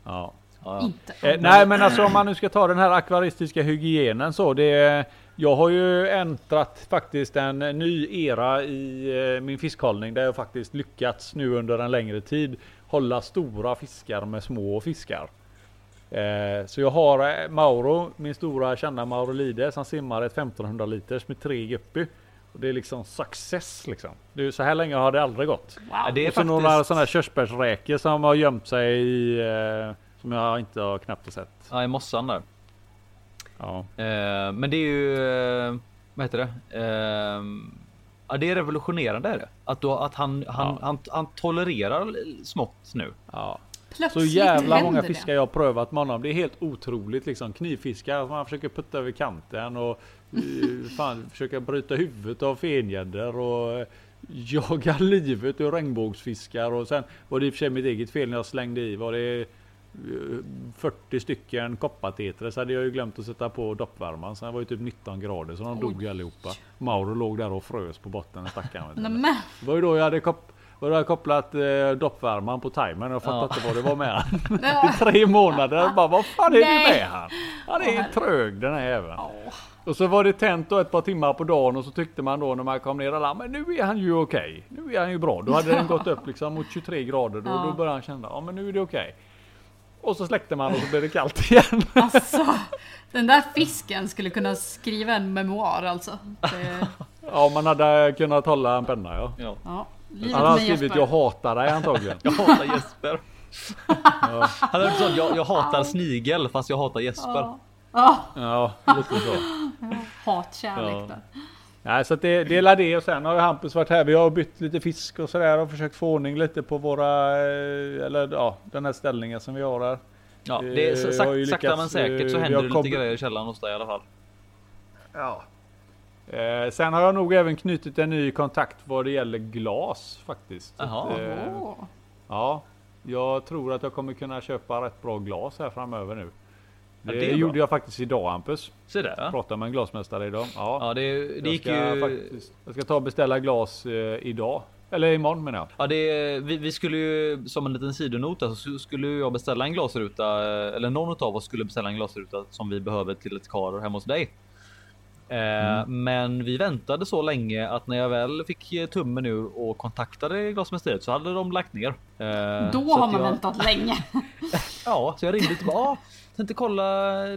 Ja. Ja, ja. Inte. Eh, nej men alltså om man nu ska ta den här akvaristiska hygienen så det Jag har ju äntrat faktiskt en ny era i eh, min fiskhållning där jag faktiskt lyckats nu under en längre tid hålla stora fiskar med små fiskar. Eh, så jag har eh, Mauro, min stora kända Mauro Lide som simmar ett 1500 liters med tre guppy. Och det är liksom success liksom. Det är, så här länge har det aldrig gått. Ja, det är och så några faktiskt... sådana här körsbärsräkor som har gömt sig i som jag inte har knappt har sett. Ja, i mossan där. Ja. Eh, men det är ju, eh, vad heter det? Eh, ja, det är revolutionerande är det. Att, då, att han, han, Ja. han, han tolererar smått nu. ja. Så Plötsligt jävla händer många det. fiskar jag har prövat med honom. Det är helt otroligt liksom. Knivfiskar som man försöker putta över kanten och eh, <laughs> fan, försöka bryta huvudet av fengäddor och eh, jaga <laughs> livet ur regnbågsfiskar och sen var det i och för sig mitt eget fel när jag slängde i var det 40 stycken koppartetrar så hade jag ju glömt att sätta på doppvärmaren. Så det var ju typ 19 grader så de Oj. dog allihopa. Mauro låg där och frös på botten stackaren. Det var ju då jag hade kop- var då jag kopplat eh, doppvärmaren på timern. Jag fattade Ja. inte vad det var med han. <laughs> <laughs> I tre månader. Bara, vad fan är Nej. det med han? Han är Åh, trög den här jäveln. Åh. Och så var det tänt då ett par timmar på dagen och så tyckte man då när man kom ner alla, men nu är han ju okej. Nu är han ju bra. Då hade den gått upp liksom mot 23 grader. Då, Ja. då började han känna, ja men nu är det okej. Och så släckte man och så blev det kallt <laughs> igen. Alltså, den där fisken skulle kunna skriva en memoar alltså. Det, Ja man hade kunnat hålla en penna ja. Ja. ja, livet Han hade skrivit Jesper. jag hatar dig antagligen. Jag hatar Jesper. Han hade sånt, jag, jag hatar snigel fast jag hatar Jesper. Ja. Ja, Ja, lite så. hatkärlek Ja. där. Nej, så att det, det är det och sen har ju Hampus varit här. Vi har bytt lite fisk och sådär och försökt få ordning lite på våra, eh, eller ja, den här ställningen som vi har här. Ja, det är så, Eh, sak, har ju sakta lyckats, men säkert så eh, händer det kom- lite grejer i källaren hos dig i alla fall. Ja. Eh, sen har jag nog även knutit en ny kontakt vad det gäller glas faktiskt. Jaha. eh, ja, jag tror att jag kommer kunna köpa rätt bra glas här framöver nu. Ja, Det, det är bra. gjorde jag faktiskt idag Hampus. Se där. Ja, Pratade med en glasmästare idag. Ja, ja det, det jag, gick ska ju. faktiskt, jag ska ta och beställa glas eh, idag. Eller imorgon menar jag. Ja, det, vi, vi skulle ju som en liten sidonot där, så skulle jag beställa en glasruta eller någon av oss skulle beställa en glasruta som vi behöver till ett kar hemma hos dig. Eh, Men vi väntade så länge att när jag väl fick eh, tummen ur och kontaktade glasmästeriet så hade de lagt ner. Eh, Då så har man jag, väntat länge. <laughs> Ja, så jag ringde och bara, tänkte kolla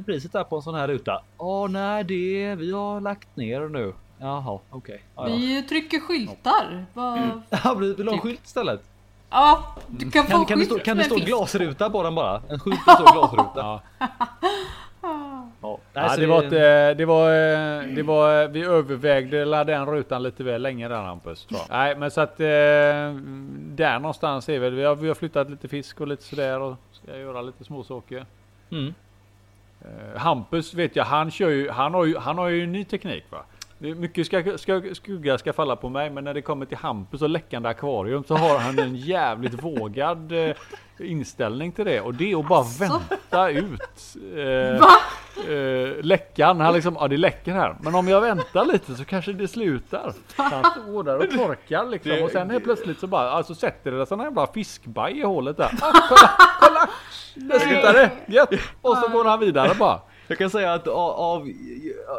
priset där på en sån här ruta. Åh nej, det vi har lagt ner nu. Jaha, okej. Ja, ja. Vi trycker skyltar. Vad- <laughs> Ja, vill du ha en Typ. skylt istället? Ja, du kan få Kan, kan, det stå, kan det stå glasruta på den bara? En skylt med <laughs> stor glasruta. Ja. Ja. Ja, det, var ett, det var, det var, vi övervägde den rutan lite väl länge där Hampus. Nej men så att eh, där någonstans är väl, vi har, vi har flyttat lite fisk och lite sådär och ska göra lite småsaker. Mm. Eh, Hampus vet jag, han kör ju, han har ju, han har ju ny teknik va. Mycket ska, ska, skugga ska falla på mig men när det kommer till Hampus och läckande akvarium så har han en jävligt vågad eh, inställning till det och det är att bara vänta ut. Eh, eh, läckan. Han liksom, ja det läcker här. Men om jag väntar lite så kanske det slutar. Så han står där och torkar liksom. Och sen helt plötsligt så bara, alltså sätter det sådana jävla fiskbaj i hålet där. Ah, kolla, kolla! Där slutar det. Gött! Och så går han vidare bara. Jag kan säga att av, av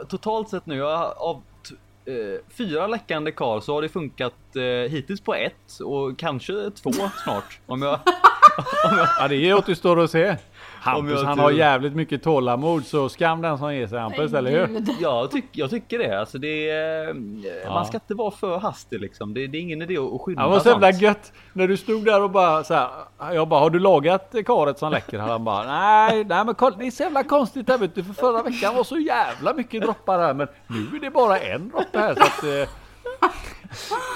totalt sett nu av fyra läckande kar så har det funkat eh, hittills på ett och kanske två snart. Om jag, <laughs> Ja det återstår att se. Om Hampus han har jävligt mycket tålamod så skam den som ger sig Hampus, eller hur? Jag, tyck, jag tycker det. Alltså det är, eh, Man ska inte vara för hastig liksom. Det, det är ingen idé att skynda Det var så jävla gött när du stod där och bara så här. Jag bara, har du lagat karet som läcker? Han bara, nej, nej men kolla, det är så jävla konstigt här vet du. För förra veckan var så jävla mycket droppar här men nu är det bara en droppe här så att... Eh,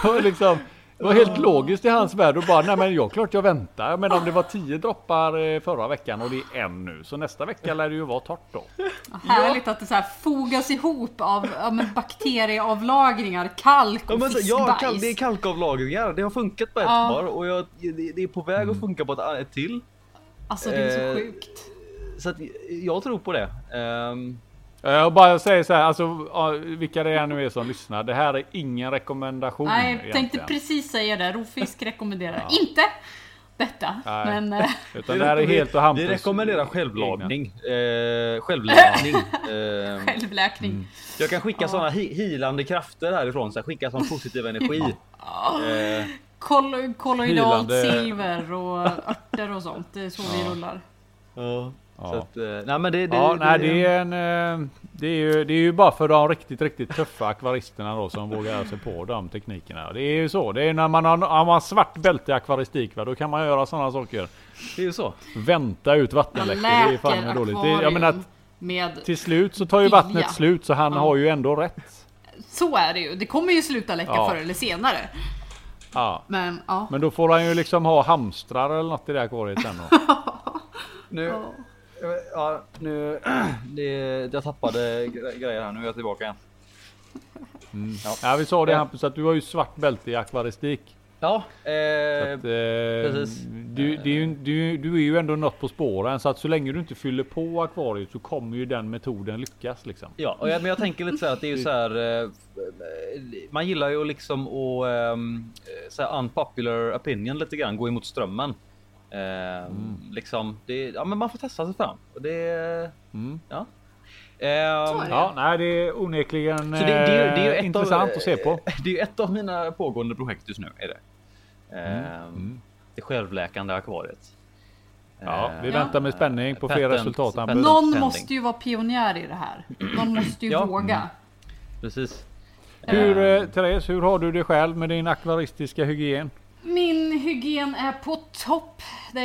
<laughs> och liksom, det var helt logiskt i hans värld och bara, nej men jag klart jag väntar. Men om det var tio droppar eh, förra veckan och det är en nu så nästa vecka lär det ju vara torrt då. Härligt att det så här fogas ihop av ja, men bakterieavlagringar, kalk Ja, och så- fiskbajs. ja, kall- det är kalkavlagringar. Det har funkat på ett Ja. par och jag, det, det är på väg att funka på ett, ett till. Alltså det är så Eh, sjukt. Så att jag tror på det. Eh, Jag bara säger så här, alltså ja, vilka det är nu är som lyssnar. Det här är ingen rekommendation. Nej, jag tänkte egentligen. precis säga det. Rovfisk <laughs> rekommenderar inte detta. Nej. Men eh, <laughs> Utan det här är helt och Hampus Vi rekommenderar egna. självlagning. <laughs> Eh, självläkning. Ehm, självläkning. jag kan skicka sådana hi- hilande krafter härifrån. Så här, skicka sån positiv energi. Eh, Kol- kolloidalt Hilande- silver och örter och sånt. Det är så vi rullar. ja. Ja. Så att, nej men det, det, Ja, nej, det är en... Det är, ju, det är ju bara för de riktigt, riktigt tuffa akvaristerna då som vågar sig på de teknikerna. Det är ju så. Det är när man har, har man svart bälte i akvaristik va, då kan man göra sådana saker. det är ju så. Vänta ut vattenläckor. Det är fan dåligt. Det, jag menar att till slut så tar ju Vilja. vattnet slut så han Ja. har ju ändå rätt. Så är det ju. Det kommer ju sluta läcka Ja. förr eller senare. Ja. Men ja. Men då får han ju liksom ha hamstrar eller något i det akvariet sen då. <laughs> Nu, ja, nu, <clears throat> det, jag tappade gre- grejer här. Nu är jag tillbaka igen. Ja vi sa det Ja. Hampus att du har ju svart bälte i akvaristik. Ja, eh, att, eh, precis. du, ju, du, du är ju ändå något på spåren så att så länge du inte fyller på akvariet så kommer ju den metoden lyckas liksom. ja, och jag, men jag tänker lite så här att det är ju så här. Eh, man gillar ju liksom att ehm, så här unpopular opinion lite grann, gå emot strömmen. Ehm, Liksom, det, ja, men man får testa sig fram. Och det, Mm. ja. Det. Ja, nej det är onekligen Så det, det, det är eh, ett intressant av, att se på. <laughs> Det är ett av mina pågående projekt just nu. Är det. Ehm, mm. Det självläkande akvariet. Ja, vi Ehm, väntar med spänning på fler resultat patent- Någon pending. måste ju vara pionjär i det här. Någon måste ju Ja. våga. Precis. Hur, eh, Therese, hur har du det själv med din akvaristiska hygien? Min hygien är på topp. Det,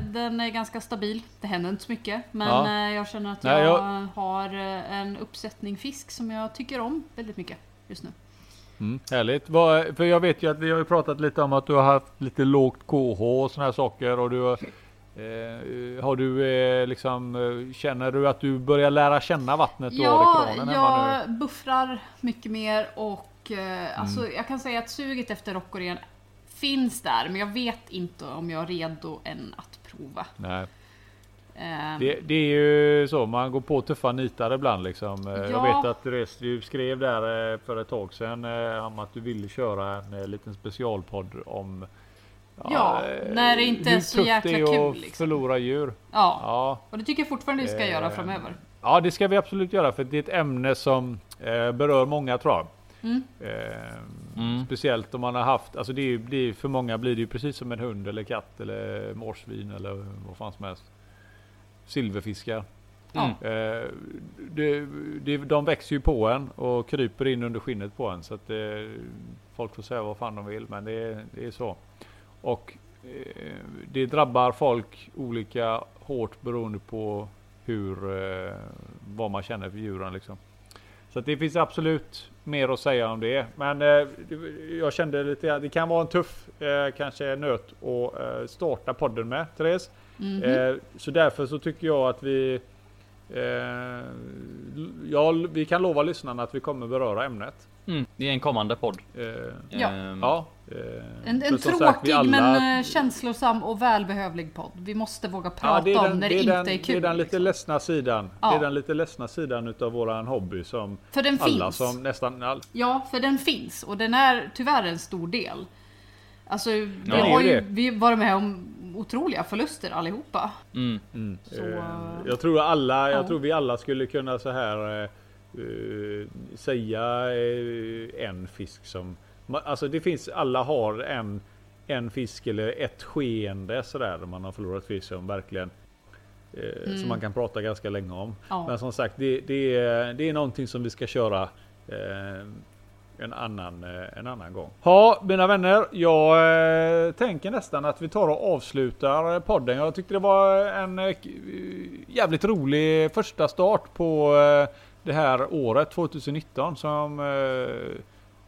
den är ganska stabil. Det händer inte så mycket. Men Ja. eh, jag känner att Nej, jag, jag- har eh, en uppsättning fisk som jag tycker om väldigt mycket just nu. Mm, härligt. För jag vet ju att vi har pratat lite om att du har haft lite lågt KH och såna här saker. Och du har, eh, har du eh, liksom, eh, känner du att du börjar lära känna vattnet du har i Ja, kranen nu? jag buffrar mycket mer och eh, alltså, Mm. jag kan säga att suget efter rockorén finns där. Men jag vet inte om jag är redo än att prova. Nej, Eh, det, det är ju så. Man går på tuffa nitar ibland liksom. Eh, Jag Ja. vet att du skrev där eh, för ett tag sedan eh, om att du ville köra en liten specialpodd om Ja, eh, när det inte hur är så tufft jäkla det är kul, att liksom. förlora djur. ja. Ja, och det tycker jag fortfarande vi ska Eh, göra framöver. Ja, det ska vi absolut göra för det är ett ämne som eh, berör många tror jag. Mm. Eh, Mm. Speciellt om man har haft, alltså det är, det är, för många blir det ju precis som en hund eller katt eller morsvin eller vad fan som helst. Silverfiskar. Ja. Eh, det, det, de växer ju på en och kryper in under skinnet på en så att eh, folk får säga vad fan de vill men det, det är så. Och eh, det drabbar folk olika hårt beroende på hur, eh, vad man känner för djuren liksom. Så att det finns absolut mer att säga om det. Men eh, jag kände lite, det kan vara en tuff eh, kanske nöt att eh, starta podden med Therese. Mhm. Eh, så därför så tycker jag att vi eh, ja, vi kan lova lyssnarna att vi kommer beröra ämnet. Mm, det är en kommande podd. Eh, Ja. Ehm, ja, eh, En, en tråkig sagt, alla- men eh, känslosam och välbehövlig podd. Vi måste våga prata Ja, den, om när det det, inte den, är kul. det är den lite liksom. ledsna sidan. Ja. Det är den lite ledsna sidan utav våran hobby som För den alla finns. som nästan all, Ja, för den finns och den är tyvärr en stor del. Alltså, vi är har ju vi varit med om otroliga förluster allihopa. Mm. Så, Eh, eh, jag tror alla, jag ja. tror vi alla skulle kunna så här säga eh, en fisk som, alltså det finns, alla har en en fisk eller ett skeende sådär. Där man har förlorat fisk som verkligen eh, som man kan prata ganska länge om. Ja. Men som sagt, det, det, är, det är någonting som vi ska köra eh, en, annan, eh, en annan gång. Ja, mina vänner. Jag eh, tänker nästan att vi tar och avslutar podden. Jag tyckte det var en eh, jävligt rolig första start på eh, det här året 2019 som eh,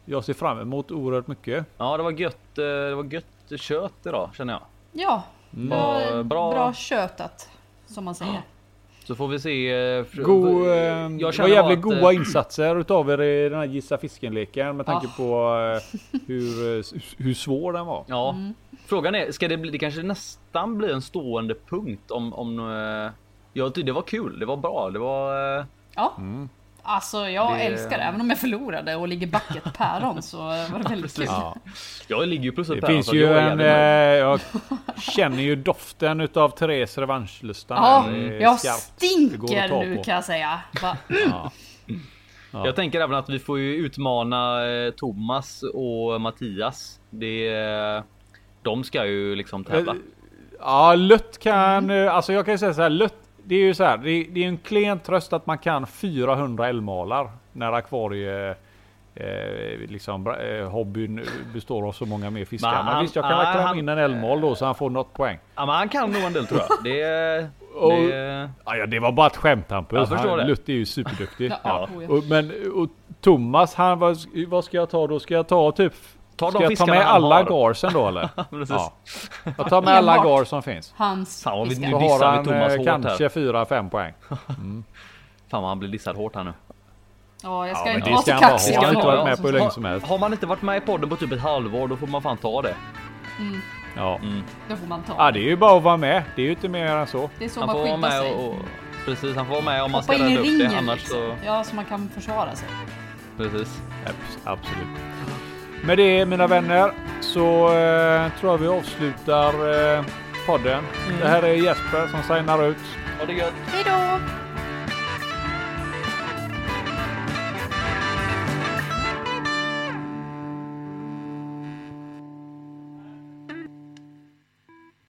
jag ser fram emot oerhört mycket. Ja, det var gött. eh, Det var gött kött idag känner jag. Ja, Mm. det var Ja, bra, bra. köttat. Som man säger. Så får vi se. eh, God, jag det var känner jävligt att, goda insatser utav er i den här gissa fisken-leken med tanke Ah. på hur, hur svår den var. Ja, Mm. frågan är, ska det bli, det kanske nästan blir en stående punkt om, om jag tyckte det var kul, det var bra, det var... Ja. Mm. Alltså jag Det- älskar det. Även om jag förlorade och ligger back ett päron så var det <laughs> väldigt kul. Ja. Jag ligger ju plus ett Det päron, finns ju jag en, eh, jag känner ju doften utav Therese revanschlustan. Ja, jag skarpt. Stinker nu på. kan jag säga. Va? Ja. Ja. Jag tänker även att vi får ju utmana eh, Thomas och Mattias. Det, eh, de ska ju liksom tävla. Ja, Lött kan, eh, alltså jag kan ju säga så här, Lött, det är ju så här, det, det är en klen tröst att man kan 400 älgmalar när akvarie eh, liksom, bra- eh, hobbyn består av så många mer fiskar. Men Men, han- visst, jag kan ah, väl klämma in en älgmal då så han får något poäng. Ja, men han kan nog en del tror jag. Det, Och- det, Ja, det var bara ett skämt Hampus. Jag förstår Han- det. Lutt är ju superduktig. Ja, ja. ja. Och, men och Thomas, han, vad, vad ska jag ta då? Ska jag ta typ... Ta de ska jag ta med alla <laughs> garsen då eller? ja. Jag tar med alla gar som finns. Hans Fan, vi-. Nu har vi han Thomas eh, kanske 4-5 poäng. <laughs> Fan vad han blir dissad hårt här nu. Ja, jag ska Ja, inte det vara ska så kaxig. Han har inte varit med på hur länge som helst. Har man inte varit med i podden på typ ett halvår då får man fan ta det. Ja. Mm. Då får man ta. ja, det är ju bara att vara med. Det är ju inte mer än så. Det är så Han man får vara med sig. och, och precis, han får vara med om man ska rädda upp det. Annars liksom. så Ja, så man kan försvara sig. precis. Abs- Absolut. Med det mina vänner så eh, tror jag vi avslutar eh, podden. Det här är Jesper som signar ut. Ha det gött. Hej då!